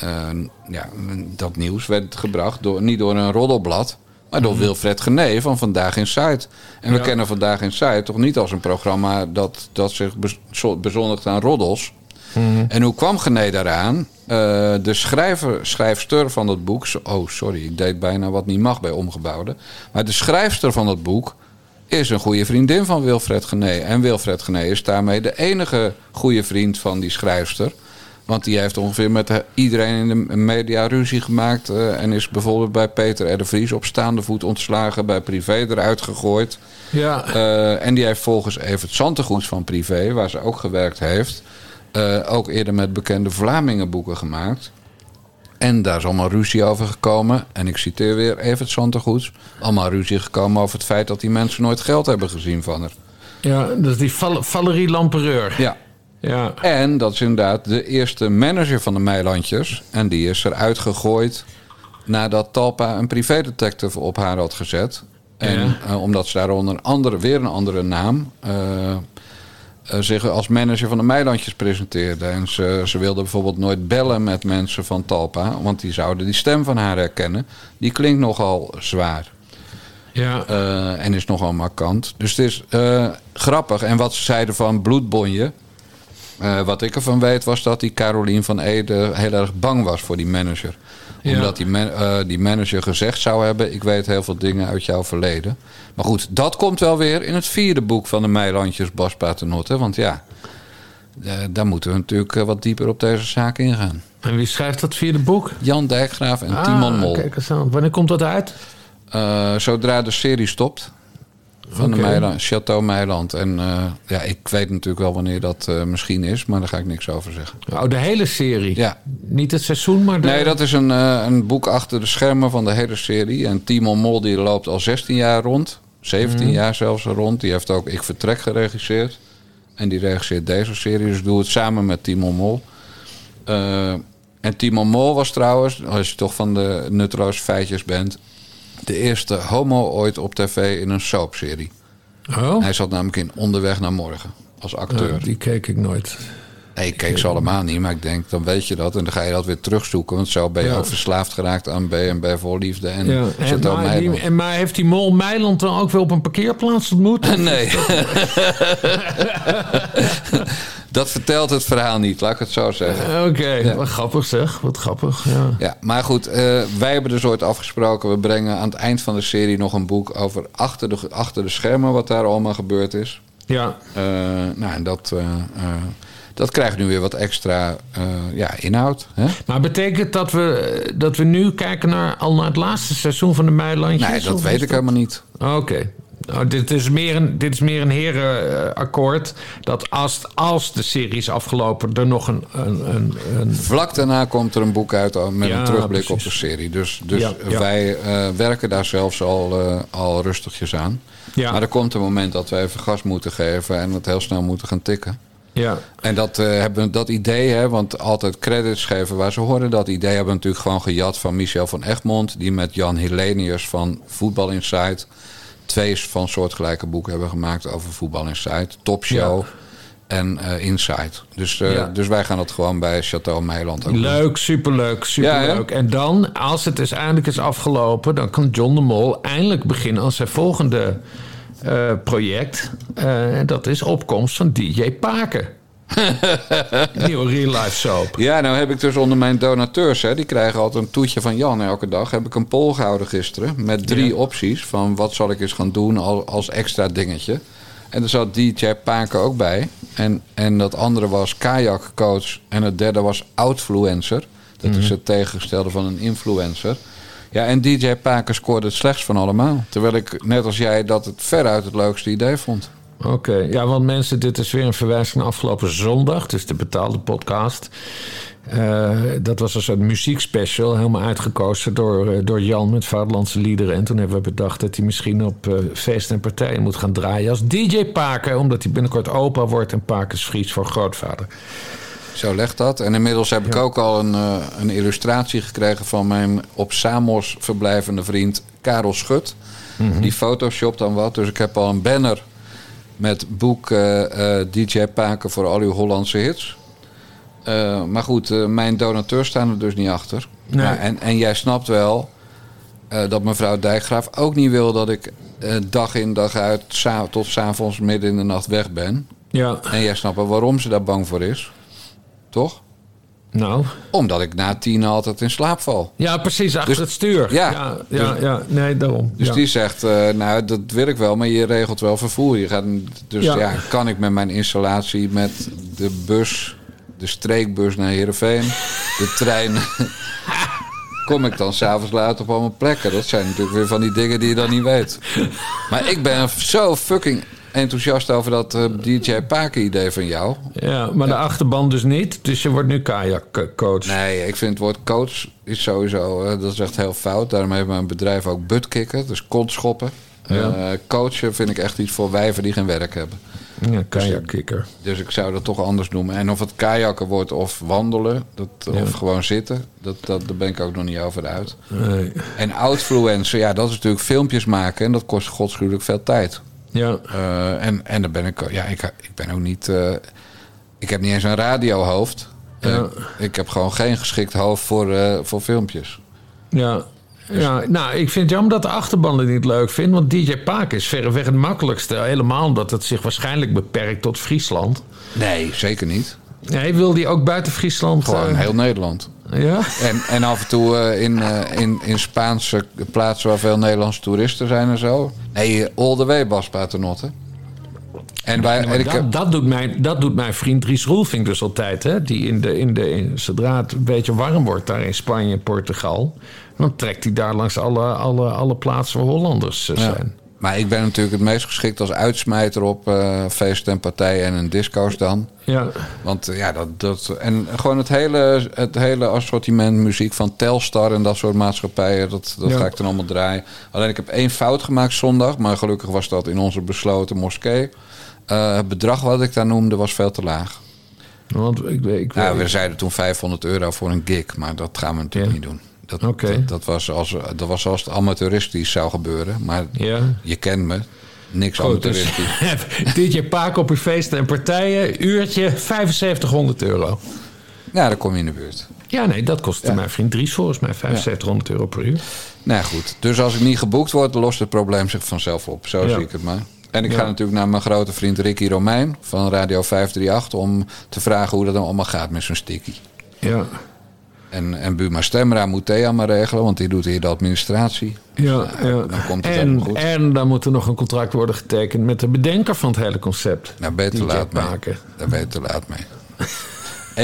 Eh, ja, dat nieuws werd gebracht door, niet door een roddelblad, maar door Wilfred Gené van Vandaag in Zuid. En we Mhm. Ja. kennen Vandaag in Zuid toch niet als een programma dat, dat zich bez- zo- bezondigt aan roddels. Mhm. En hoe kwam Gené daaraan? Eh, de schrijver, schrijfster van dat boek. Oh, sorry, ik deed bijna wat niet mag bij omgebouwde. Maar de schrijfster van dat boek is een goede vriendin van Wilfred Gené. En Wilfred Gené is daarmee de enige goede vriend van die schrijfster. Want die heeft ongeveer met iedereen in de media ruzie gemaakt. eh, en is bijvoorbeeld bij Peter R. de Vries op staande voet ontslagen. Bij Privé eruit gegooid. ja, Eh, en die heeft volgens Evert Santegoed van Privé, waar ze ook gewerkt heeft, eh, ook eerder met bekende Vlamingen boeken gemaakt. En daar is allemaal ruzie over gekomen. En ik citeer weer Evert Santegoed. Allemaal ruzie gekomen over het feit dat die mensen nooit geld hebben gezien van haar. ja, dat is die Val- Valerie Lampereur. Ja. Ja. En dat is inderdaad de eerste manager van de Meilandjes. En die is eruit gegooid nadat Talpa een privédetective op haar had gezet. En Ja. eh, omdat ze daar onder een andere, weer een andere naam... eh, eh, zich als manager van de Meilandjes presenteerde. En ze, ze wilde bijvoorbeeld nooit bellen met mensen van Talpa, want die zouden die stem van haar herkennen. Die klinkt nogal zwaar. Ja. En is nogal markant. Dus het is grappig. En wat ze zeiden van bloedbonje. Eh, wat ik ervan weet was dat die Carolien van Ede heel erg bang was voor die manager. Ja. Omdat die, man- eh, die manager gezegd zou hebben... ik weet heel veel dingen uit jouw verleden. Maar goed, dat komt wel weer in het vierde boek van de Meilandjes Bas Paternotte. Want ja, eh, daar moeten we natuurlijk wat dieper op deze zaak ingaan. En wie schrijft dat vierde boek? Jan Dijkgraaf en Timon Mol. Ah, Kijk eens aan. Wanneer komt dat uit? Zodra de serie stopt. Van de Oké. Meiland, Chateau Meiland. En eh, ja, ik weet natuurlijk wel wanneer dat eh, misschien is, maar daar ga ik niks over zeggen. Oh, de hele serie? Ja. Niet het seizoen, maar de... Nee, dat is een, eh, een boek achter de schermen van de hele serie. En Timon Mol die loopt al 16 jaar rond. 17 Mhm. jaar zelfs rond. Die heeft ook Ik Vertrek geregisseerd. En die regisseert deze serie. Dus doe het samen met Timon Mol. En Timon Mol was trouwens, als je toch van de nutteloze feitjes bent... de eerste homo ooit op tv in een soapserie. Oh? Hij zat namelijk in Onderweg naar Morgen als acteur. Die keek ik nooit. Nee, ik keek ze allemaal niet, maar ik denk, dan weet je dat. En dan ga je dat weer terugzoeken. Want zo ben je Ja. ook verslaafd geraakt aan B&B voor Liefde en Ja. En, maar, die, en maar heeft die mol Meiland dan ook wel op een parkeerplaats ontmoet? Nee. dat vertelt het verhaal niet, laat ik het zo zeggen. Oké, wat grappig zeg. Wat grappig, ja. Ja, maar goed, eh, wij hebben dus ooit afgesproken... we brengen aan het eind van de serie nog een boek... over achter de, achter de schermen wat daar allemaal gebeurd is. Ja. Eh, nou, en dat, eh, eh, dat krijgt nu weer wat extra eh, ja, inhoud. Hè? Maar betekent dat we, dat we nu kijken naar, al naar het laatste seizoen van de Meilandjes? Nee, dat weet ik helemaal niet. Oké. Nou, dit, is meer een, dit is meer een herenakkoord. Dat als, als de serie is afgelopen, er nog een. een, een, een Vlak daarna komt er een boek uit oh, met Ja, een terugblik precies. op de serie. Dus, dus Ja, ja. wij eh, werken daar zelfs al, eh, al rustigjes aan. Maar er komt een moment dat we even gas moeten geven en het heel snel moeten gaan tikken. ja. En dat, eh, hebben, dat idee, hè, want altijd credits geven waar ze horen. Dat idee hebben we natuurlijk gewoon gejat van Michel van Egmond. Die met Jan Helenius van Voetbal Insight twee van soortgelijke boeken hebben gemaakt over Voetbal Insight. Topshow en eh Insight. Dus, eh, Ja. dus wij gaan dat gewoon bij Chateau Meiland ook doen. Leuk, superleuk, superleuk. en dan, als het dus eindelijk is afgelopen, dan kan John de Mol eindelijk beginnen aan zijn volgende eh, project. En dat is opkomst van DJ Paken. Nieuwe real life soap. Ja, nou heb ik dus onder mijn donateurs, hè, die krijgen altijd een toetje van Jan elke dag. Heb ik een poll gehouden gisteren met drie Ja. opties van wat zal ik eens gaan doen als, als extra dingetje. En er zat DJ Paken ook bij. En, en dat andere was kajakcoach. En het derde was outfluencer. Dat is het tegengestelde van een influencer. Ja, en DJ Paken scoorde het slechts van allemaal. Terwijl ik, net als jij, dat het veruit het leukste idee vond. Oké, ja, want mensen, dit is weer een verwijzing afgelopen zondag. Dus de betaalde podcast. Eh, dat was een soort muziekspecial, helemaal uitgekozen door, eh, door Jan met Vaderlandse liederen. En toen hebben we bedacht dat hij misschien op eh feesten en partijen moet gaan draaien als DJ Paken. Omdat hij binnenkort opa wordt en Paken is Fries voor grootvader. Zo legt dat. En inmiddels heb ik ook al een, een illustratie gekregen van mijn op Samos verblijvende vriend Karel Schut. Die photoshopt dan wat. Dus ik heb al een banner met boek eh, eh, DJ Paken voor al uw Hollandse hits. Eh, maar goed, mijn donateurs staan er dus niet achter. Nee. Maar en, en jij snapt wel dat mevrouw Dijkgraaf ook niet wil dat ik dag in dag uit tot s'avonds midden in de nacht weg ben. Ja, En jij snapt wel waarom ze daar bang voor is. Toch? Nou. Omdat ik na tien altijd in slaap val. Ja, precies, achter Dus- het stuur. ja. ja, ja, ja. nee, daarom. Dus ja. die zegt, eh, nou dat wil ik wel, maar je regelt wel vervoer. Je gaat, dus Ja. ja. kan ik met mijn installatie met de bus, de streekbus naar Heerenveen, de trein... kom ik dan s'avonds laat op allemaal plekken. Dat zijn natuurlijk weer van die dingen die je dan niet weet. Maar ik ben zo fucking enthousiast over dat eh, DJ Paken idee van jou. Ja, maar de achterban dus niet. Dus je wordt nu kajakcoach. Nee, ik vind het woord coach is sowieso, eh, dat is echt heel fout. Daarom heeft mijn bedrijf ook buttkicken, dus kontschoppen. Ja. Eh, coachen vind ik echt iets voor wijven die geen werk hebben. Ja, kajakkikker. Dus ik zou dat toch anders noemen. En of het kajakken wordt of wandelen, dat, Ja. of gewoon zitten, dat, dat, daar ben ik ook nog niet over uit. Nee. En outfluencer, ja, dat is natuurlijk filmpjes maken en dat kost godschuwelijk veel tijd. Ja. Eh, en, en dan ben ik, ja, ik, ik ben ook niet. eh, ik heb niet eens een radiohoofd. Ja. ik heb gewoon geen geschikt hoofd voor, eh, voor filmpjes. Ja. Ja, nou, ik vind het jammer dat de achterban het niet leuk vindt. Want DJ Paak is verreweg het makkelijkste. Helemaal omdat het zich waarschijnlijk beperkt tot Friesland. Nee, zeker niet. Nee, wil die ook buiten Friesland? Gewoon heel Nederland. Ja? En, en af en toe eh, in, eh, in, in Spaanse plaatsen waar veel Nederlandse toeristen zijn en zo. Nee, all the way, Bas Paternotte. En wij, en dat, heb- dat, doet mijn, dat doet mijn vriend Ries Roelvink dus altijd. Hè? Die in de, in de, in- zodra het een beetje warm wordt daar in Spanje en Portugal... dan trekt hij daar langs alle, alle, alle plaatsen waar Hollanders eh, Ja. Maar ik ben natuurlijk het meest geschikt als uitsmijter op eh feesten en partijen en een disco's dan. Ja. Want eh, ja, dat, dat. En gewoon het hele, het hele assortiment muziek van Telstar en dat soort maatschappijen, dat, dat Ja. ga ik dan allemaal draaien. Alleen ik heb één fout gemaakt zondag, maar gelukkig was dat in onze besloten moskee. Eh, het bedrag wat ik daar noemde was veel te laag. Want ik, ik, Nou, we zeiden toen 500 euro voor een gig, maar dat gaan we natuurlijk niet doen. Dat, dat, dat was als, dat was als het amateuristisch zou gebeuren. Maar Ja. je kent me. Niks Goed, dus amateuristisch. DJ Paak op uw feesten en partijen, uurtje 7500 euro. Ja, dan kom je in de buurt. Ja, nee, dat kostte mijn vriend Dries volgens mij 7500 euro per uur. Nou goed. Dus als ik niet geboekt word, lost het probleem zich vanzelf op. Zo zie ik het maar. En ik ga natuurlijk naar mijn grote vriend Ricky Romein van Radio 538 om te vragen hoe dat dan allemaal gaat met zijn sticky. Ja. En, en Buma Stemra moet Thea maar regelen, want die doet hier de administratie. Ja, ja. Dan komt het En, goed. en dan moet er nog een contract worden getekend met de bedenker van het hele concept. Nou, ben je te laat mee. Paken. Daar ben je te laat mee.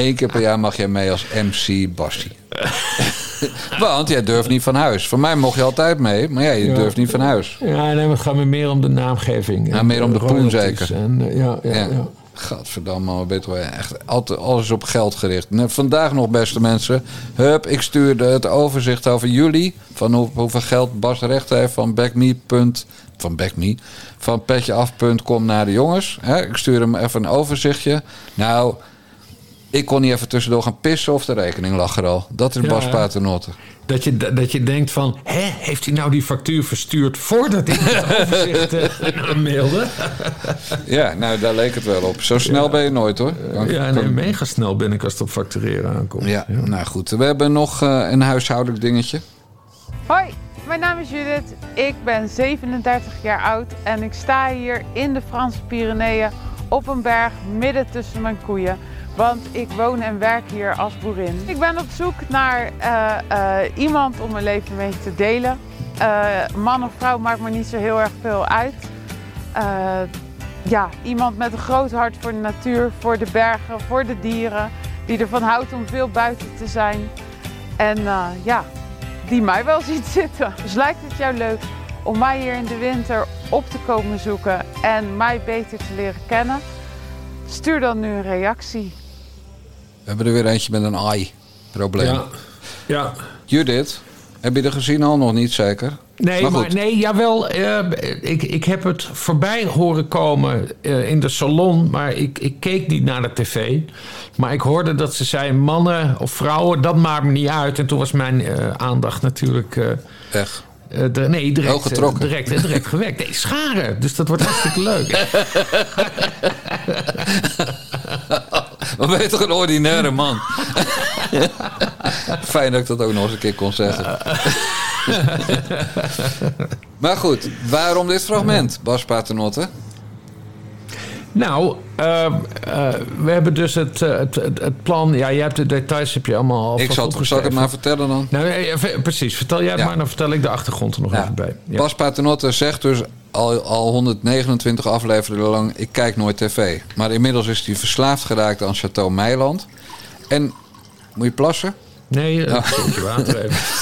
Eén keer per jaar mag jij mee als MC Bassie. Want jij durft niet van huis. Van mij mocht je altijd mee, maar ja, je Ja. durft niet van huis. Ja, nee, gaat me meer om de naamgeving. Ja, en meer om de poen zeker. En, eh, ja, ja, Ja. Gadverdamme, je wel, echt altijd alles op geld gericht. Vandaag nog, beste mensen. Hup, ik stuurde het overzicht over jullie. Van hoe, hoeveel geld Bas recht heeft van backme. Van backme. Van petjeaf.com naar de jongens. Ik stuur hem even een overzichtje. Nou, ik kon niet even tussendoor gaan pissen of de rekening lag er al. Dat is Ja, Bas? Paternotte. Dat je, dat je denkt van, hè, heeft hij nou die factuur verstuurd voordat hij het overzicht eh, aanmailde? Ja, nou daar leek het wel op. Zo snel ben je nooit hoor. Kan- Ja, kan- nee, mega snel ben ik als het op factureren aankomt. ja, nou goed. We hebben nog eh, een huishoudelijk dingetje. Hoi, mijn naam is Judith. Ik ben 37 jaar oud en ik sta hier in de Franse Pyreneeën op een berg midden tussen mijn koeien. Want ik woon en werk hier als boerin. Ik ben op zoek naar eh, eh, iemand om mijn leven mee te delen. Eh, man of vrouw maakt me niet zo heel erg veel uit. Ja, iemand met een groot hart voor de natuur, voor de bergen, voor de dieren. Die ervan houdt om veel buiten te zijn. En ja, die mij wel ziet zitten. Dus lijkt het jou leuk om mij hier in de winter op te komen zoeken en mij beter te leren kennen? Stuur dan nu een reactie. We hebben er weer eentje met een AI-probleem. Ja. ja. Judith, heb je er gezien al? Nog niet zeker? Nee, Maar maar, nee, jawel. eh, ik, ik heb het voorbij horen komen eh, in de salon, maar ik, ik keek niet naar de tv. Maar ik hoorde dat ze zei mannen of vrouwen, dat maakt me niet uit. En toen was mijn eh, aandacht natuurlijk... Echt? de- nee, direct, eh, direct, direct gewekt. Nee, scharen. Dus dat wordt hartstikke leuk. Wat ben je toch een ordinaire man? Fijn dat ik dat ook nog eens een keer kon zeggen. maar goed, waarom dit fragment, Bas Paternotte? Nou, eh, eh, we hebben dus het, eh, het, het, het plan. Ja, je hebt de details heb je allemaal al Ik zal, het- zal ik het maar vertellen dan? Nou, precies. Vertel jij het Ja. maar, dan vertel ik de achtergrond er nog even bij. Ja. Bas Paternotte zegt dus al, al 129 afleveringen lang... ik kijk nooit tv. Maar inmiddels is hij verslaafd geraakt aan Chateau Meiland. En, moet je plassen? Nee, slokje water even.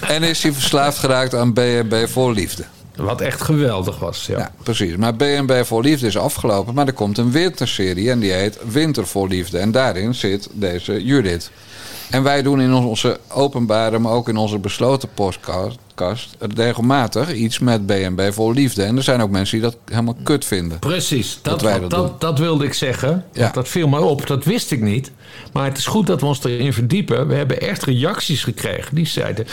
En is hij verslaafd geraakt aan B&B voor liefde. Wat echt geweldig was, ja. Ja, precies. Maar B&B voor liefde is afgelopen. Maar er komt een winterserie en die heet Winter voor liefde. En daarin zit deze Judith. En wij doen in onze openbare, maar ook in onze besloten podcast... regelmatig iets met B&B voor liefde. En er zijn ook mensen die dat helemaal kut vinden. Precies, dat, Dat wij dat, dat wilde ik zeggen. Ja. Dat viel me op, dat wist ik niet. Maar het is goed dat we ons erin verdiepen. We hebben echt reacties gekregen die zeiden...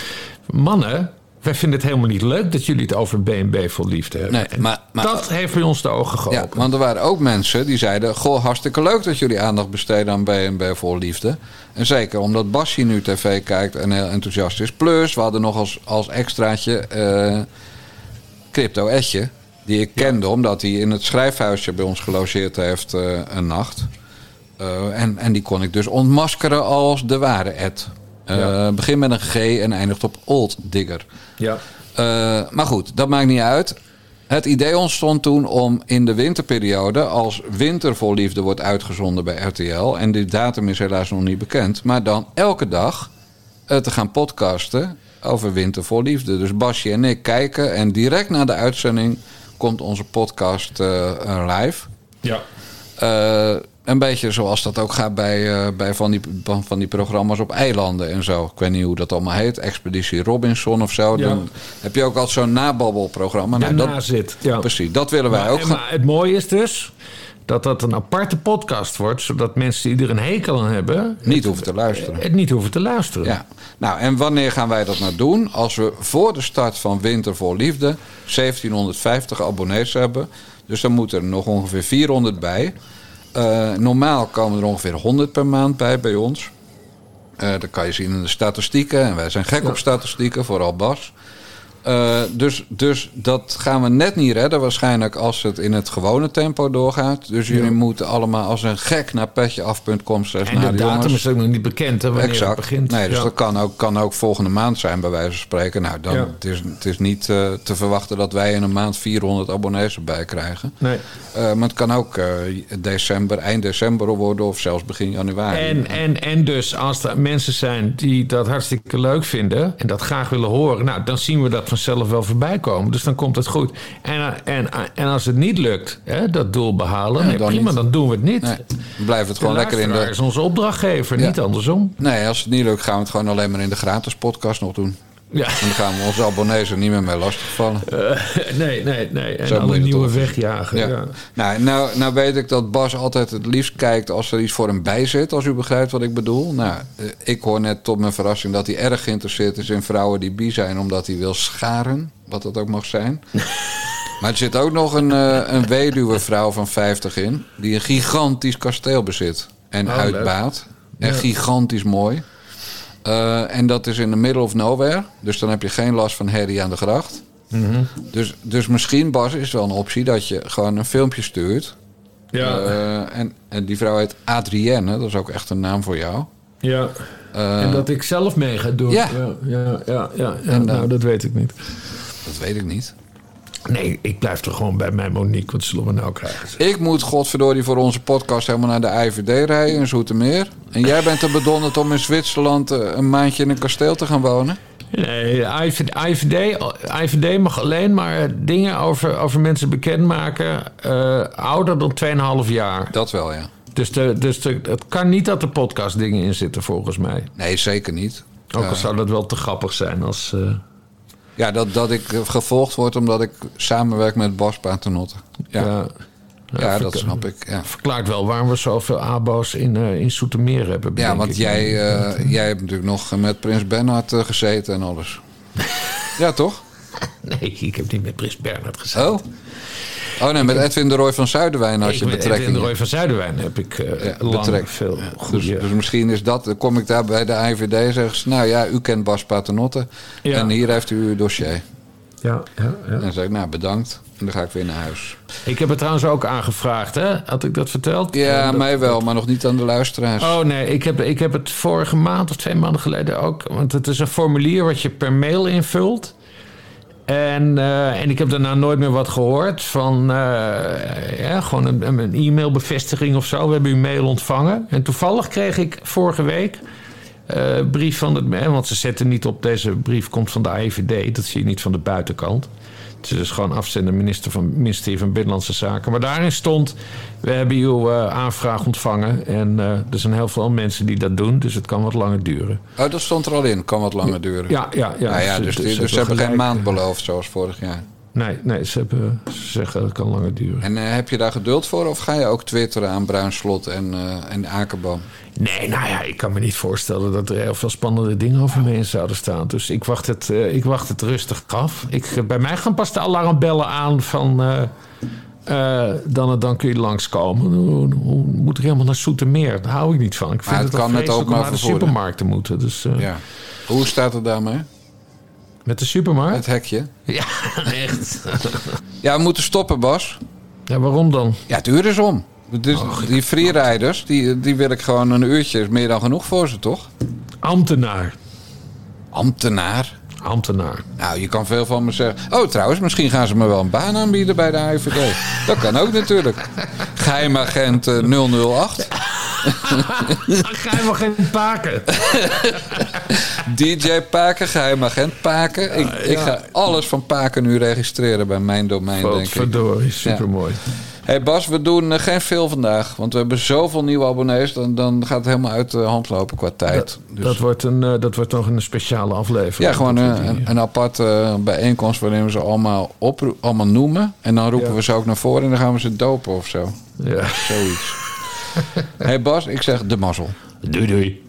mannen, wij vinden het helemaal niet leuk dat jullie het over BNB voor liefde hebben. Nee, maar, maar, dat heeft bij ons de ogen geopend. Ja, want er waren ook mensen die zeiden... Goh, hartstikke leuk dat jullie aandacht besteden aan BNB voor liefde. En zeker omdat Basje nu tv kijkt en heel enthousiast is. Plus, we hadden nog als, als extraatje eh, Crypto Etje. Die ik kende omdat hij in het schrijfhuisje bij ons gelogeerd heeft eh, een nacht. Eh, en, en die kon ik dus ontmaskeren als de ware Ed. Eh. Begin met een G en eindigt op Old Digger. Ja. Eh, maar goed, dat maakt niet uit. Het idee ontstond toen om in de winterperiode, als Winter voor Liefde wordt uitgezonden bij RTL, en die datum is helaas nog niet bekend, maar dan elke dag eh, te gaan podcasten over Winter voor Liefde. Dus Basje en ik kijken en direct na de uitzending komt onze podcast live. Ja. Een beetje zoals dat ook gaat bij, eh, bij van, die, van die programma's op eilanden en zo. Ik weet niet hoe dat allemaal heet. Expeditie Robinson of zo. Ja. Dan heb je ook altijd zo'n nababbelprogramma. Nou, dat, nazit. Ja. Precies, dat willen wij Maar, ook maar het mooie is dus dat dat een aparte podcast wordt, zodat mensen die er een hekel aan hebben, Niet hoeven te luisteren. het niet hoeven te luisteren. Ja. Nou, en wanneer gaan wij dat nou doen? Als we voor de start van Winter voor Liefde 1750 abonnees hebben. Dus dan moeten er nog ongeveer 400 bij. Eh, normaal komen er ongeveer 100 per maand bij bij ons. Eh, dat kan je zien in de statistieken. En wij zijn gek op statistieken, vooral Bas. Eh, dus, dus dat gaan we net niet redden waarschijnlijk als het in het gewone tempo doorgaat. Dus jullie moeten allemaal als een gek naar petjeaf.com. En naar de de datum jongens. is ook nog niet bekend, hè, wanneer exact. het begint. Nee, dus Ja. dat kan ook, kan ook volgende maand zijn, bij wijze van spreken. Nou, dan, Ja. het, is, het is niet eh, te verwachten dat wij in een maand 400 abonnees erbij krijgen. Nee. Eh, maar het kan ook december, eind december worden of zelfs begin januari. En, en, en dus als er mensen zijn die dat hartstikke leuk vinden en dat graag willen horen, nou, dan zien we dat vanzelf wel voorbij komen. Dus dan komt het goed. En, en, en als het niet lukt, hè, dat doel behalen, Ja, nee, dan prima, niet. dan doen we het niet. Nee, dan blijft het gewoon lekker in de... is onze opdrachtgever, Ja. niet andersom. Nee, als het niet lukt, gaan we het gewoon alleen maar in de gratis podcast nog doen. Ja. En dan gaan we onze abonnees er niet meer mee lastigvallen. nee, nee, nee. En alle het nieuwe wegjagen. Ja. Ja. Nou, nou, nou weet ik dat Bas altijd het liefst kijkt als er iets voor hem bij zit, als u begrijpt wat ik bedoel. Nou, eh, ik hoor net tot mijn verrassing dat hij erg geïnteresseerd is in vrouwen die bi zijn, omdat hij wil scharen, wat dat ook mag zijn. Maar er zit ook nog een, eh, een weduwe vrouw van 50 in, die een gigantisch kasteel bezit en Oh, uitbaat. En Ja. gigantisch mooi. Eh, en dat is in the middle of nowhere. Dus dan heb je geen last van herrie aan de gracht. Mhm. Dus, dus misschien, Bas, is wel een optie dat je gewoon een filmpje stuurt. Ja. Eh, en, en die vrouw heet Adrienne, dat is ook echt een naam voor jou. Ja. Eh, en dat ik zelf mee ga doen. Ja. ja, ja, ja, ja. En, nou, dat weet ik niet. Dat weet ik niet. Nee, ik blijf er gewoon bij mijn Monique. Wat zullen we nou krijgen? Ik moet, godverdorie, voor onze podcast helemaal naar de IVD rijden in Zoetermeer. En jij bent er bedonderd om in Zwitserland eh, een maandje in een kasteel te gaan wonen? Nee, IVD, IVD, IVD mag alleen maar dingen over, over mensen bekendmaken eh, ouder dan 2,5 jaar. Dat wel, ja. Dus, de, dus de, het kan niet dat er podcast dingen in zitten, volgens mij. Nee, zeker niet. Ook al Eh, zou dat wel te grappig zijn als... Ja, dat, dat ik eh, gevolgd word omdat ik samenwerk met Bas Paternotte. Ja, ja, ja, dat snap ik. Ja. Verklaart wel waarom we zoveel abo's in, eh in Soetermeer hebben. Ja, want ik. jij, eh, jij hebt natuurlijk nog met Prins Bernhard gezeten en alles. ja, toch? Nee, ik heb niet met Prins Bernhard gezeten. Oh? Oh nee, met Edwin de Roy van Zuiderwijn had Ik je met betrekking. Edwin de Roy van Zuiderwijn heb ik eh lang betrek- veel goede... dus, dus misschien is dat, dan kom ik daar bij de IVD en zeg ze, nou ja, u kent Bas Paternotte Ja. en hier heeft u uw dossier. ja, ja, ja. En dan zeg ik, nou bedankt. En dan ga ik weer naar huis. Ik heb het trouwens ook aangevraagd, hè? Had ik dat verteld? Ja, dat- mij wel, maar nog niet aan de luisteraars. Oh nee, ik heb, ik heb het vorige maand of twee maanden geleden ook. Want het is een formulier wat je per mail invult. En, eh, en ik heb daarna nooit meer wat gehoord van eh, ja, gewoon een, een e-mailbevestiging of zo. We hebben uw mail ontvangen. En toevallig kreeg ik vorige week eh brief van het. Want ze zetten niet op deze brief komt van de AIVD. Dat zie je niet van de buitenkant. Het is dus gewoon afzender minister van ministerie van Binnenlandse Zaken. Maar daarin stond: we hebben uw eh, aanvraag ontvangen. En eh, er zijn heel veel mensen die dat doen, dus het kan wat langer duren. Oh, dat stond er al in. Kan wat langer duren. Ja, ja, ja. Nou ja, Dus- dus, dus dus, ze hebben geen maand beloofd zoals vorig jaar. Nee, nee ze, hebben, ze zeggen dat kan langer duren. En eh, heb je daar geduld voor? Of ga je ook twitteren aan Bruinslot en, eh en Akerboom? Nee, nou ja, ik kan me niet voorstellen dat er heel veel spannende dingen over me in zouden staan. Dus ik wacht het, eh, ik wacht het rustig af. Ik, bij mij gaan pas de alarmbellen aan van... dan, dan kun je langskomen. Dan moet ik helemaal naar Soetermeer. Daar hou ik niet van. Ik vind Maar het het, kan met openbaar om naar de supermarkt te moeten. Dus, Ja. Hoe staat het daarmee? Met de supermarkt? Het hekje. Ja, echt. Ja, we moeten stoppen, Bas. Ja, waarom dan? Ja, het uur is om. Dus die freeriders, die, die wil ik gewoon een uurtje. Is meer dan genoeg voor ze, toch? Ambtenaar. Ambtenaar? Ambtenaar. Nou, je kan veel van me zeggen. Oh, trouwens, misschien gaan ze me wel een baan aanbieden bij de AIVD. Dat kan ook natuurlijk. Geheimagent eh, 008. Geheimagent Paken. DJ Paken, geheimagent Paken. Ik, ik ja. ga alles van Paken nu registreren bij mijn domein, denk ik. Verdorie, supermooi. hey Bas, we doen eh, geen veel vandaag. Want we hebben zoveel nieuwe abonnees. Dan, dan gaat het helemaal uit de hand lopen qua tijd. Dus- Dat, wordt een, eh, dat wordt nog een speciale aflevering. Ja, gewoon Dat een, een, een aparte eh, bijeenkomst waarin we ze allemaal, opro- allemaal noemen. En dan roepen Ja. we ze ook naar voren en dan gaan we ze dopen of zo. Ja. Zoiets. hey Bas, ik zeg de mazzel. Doei doei.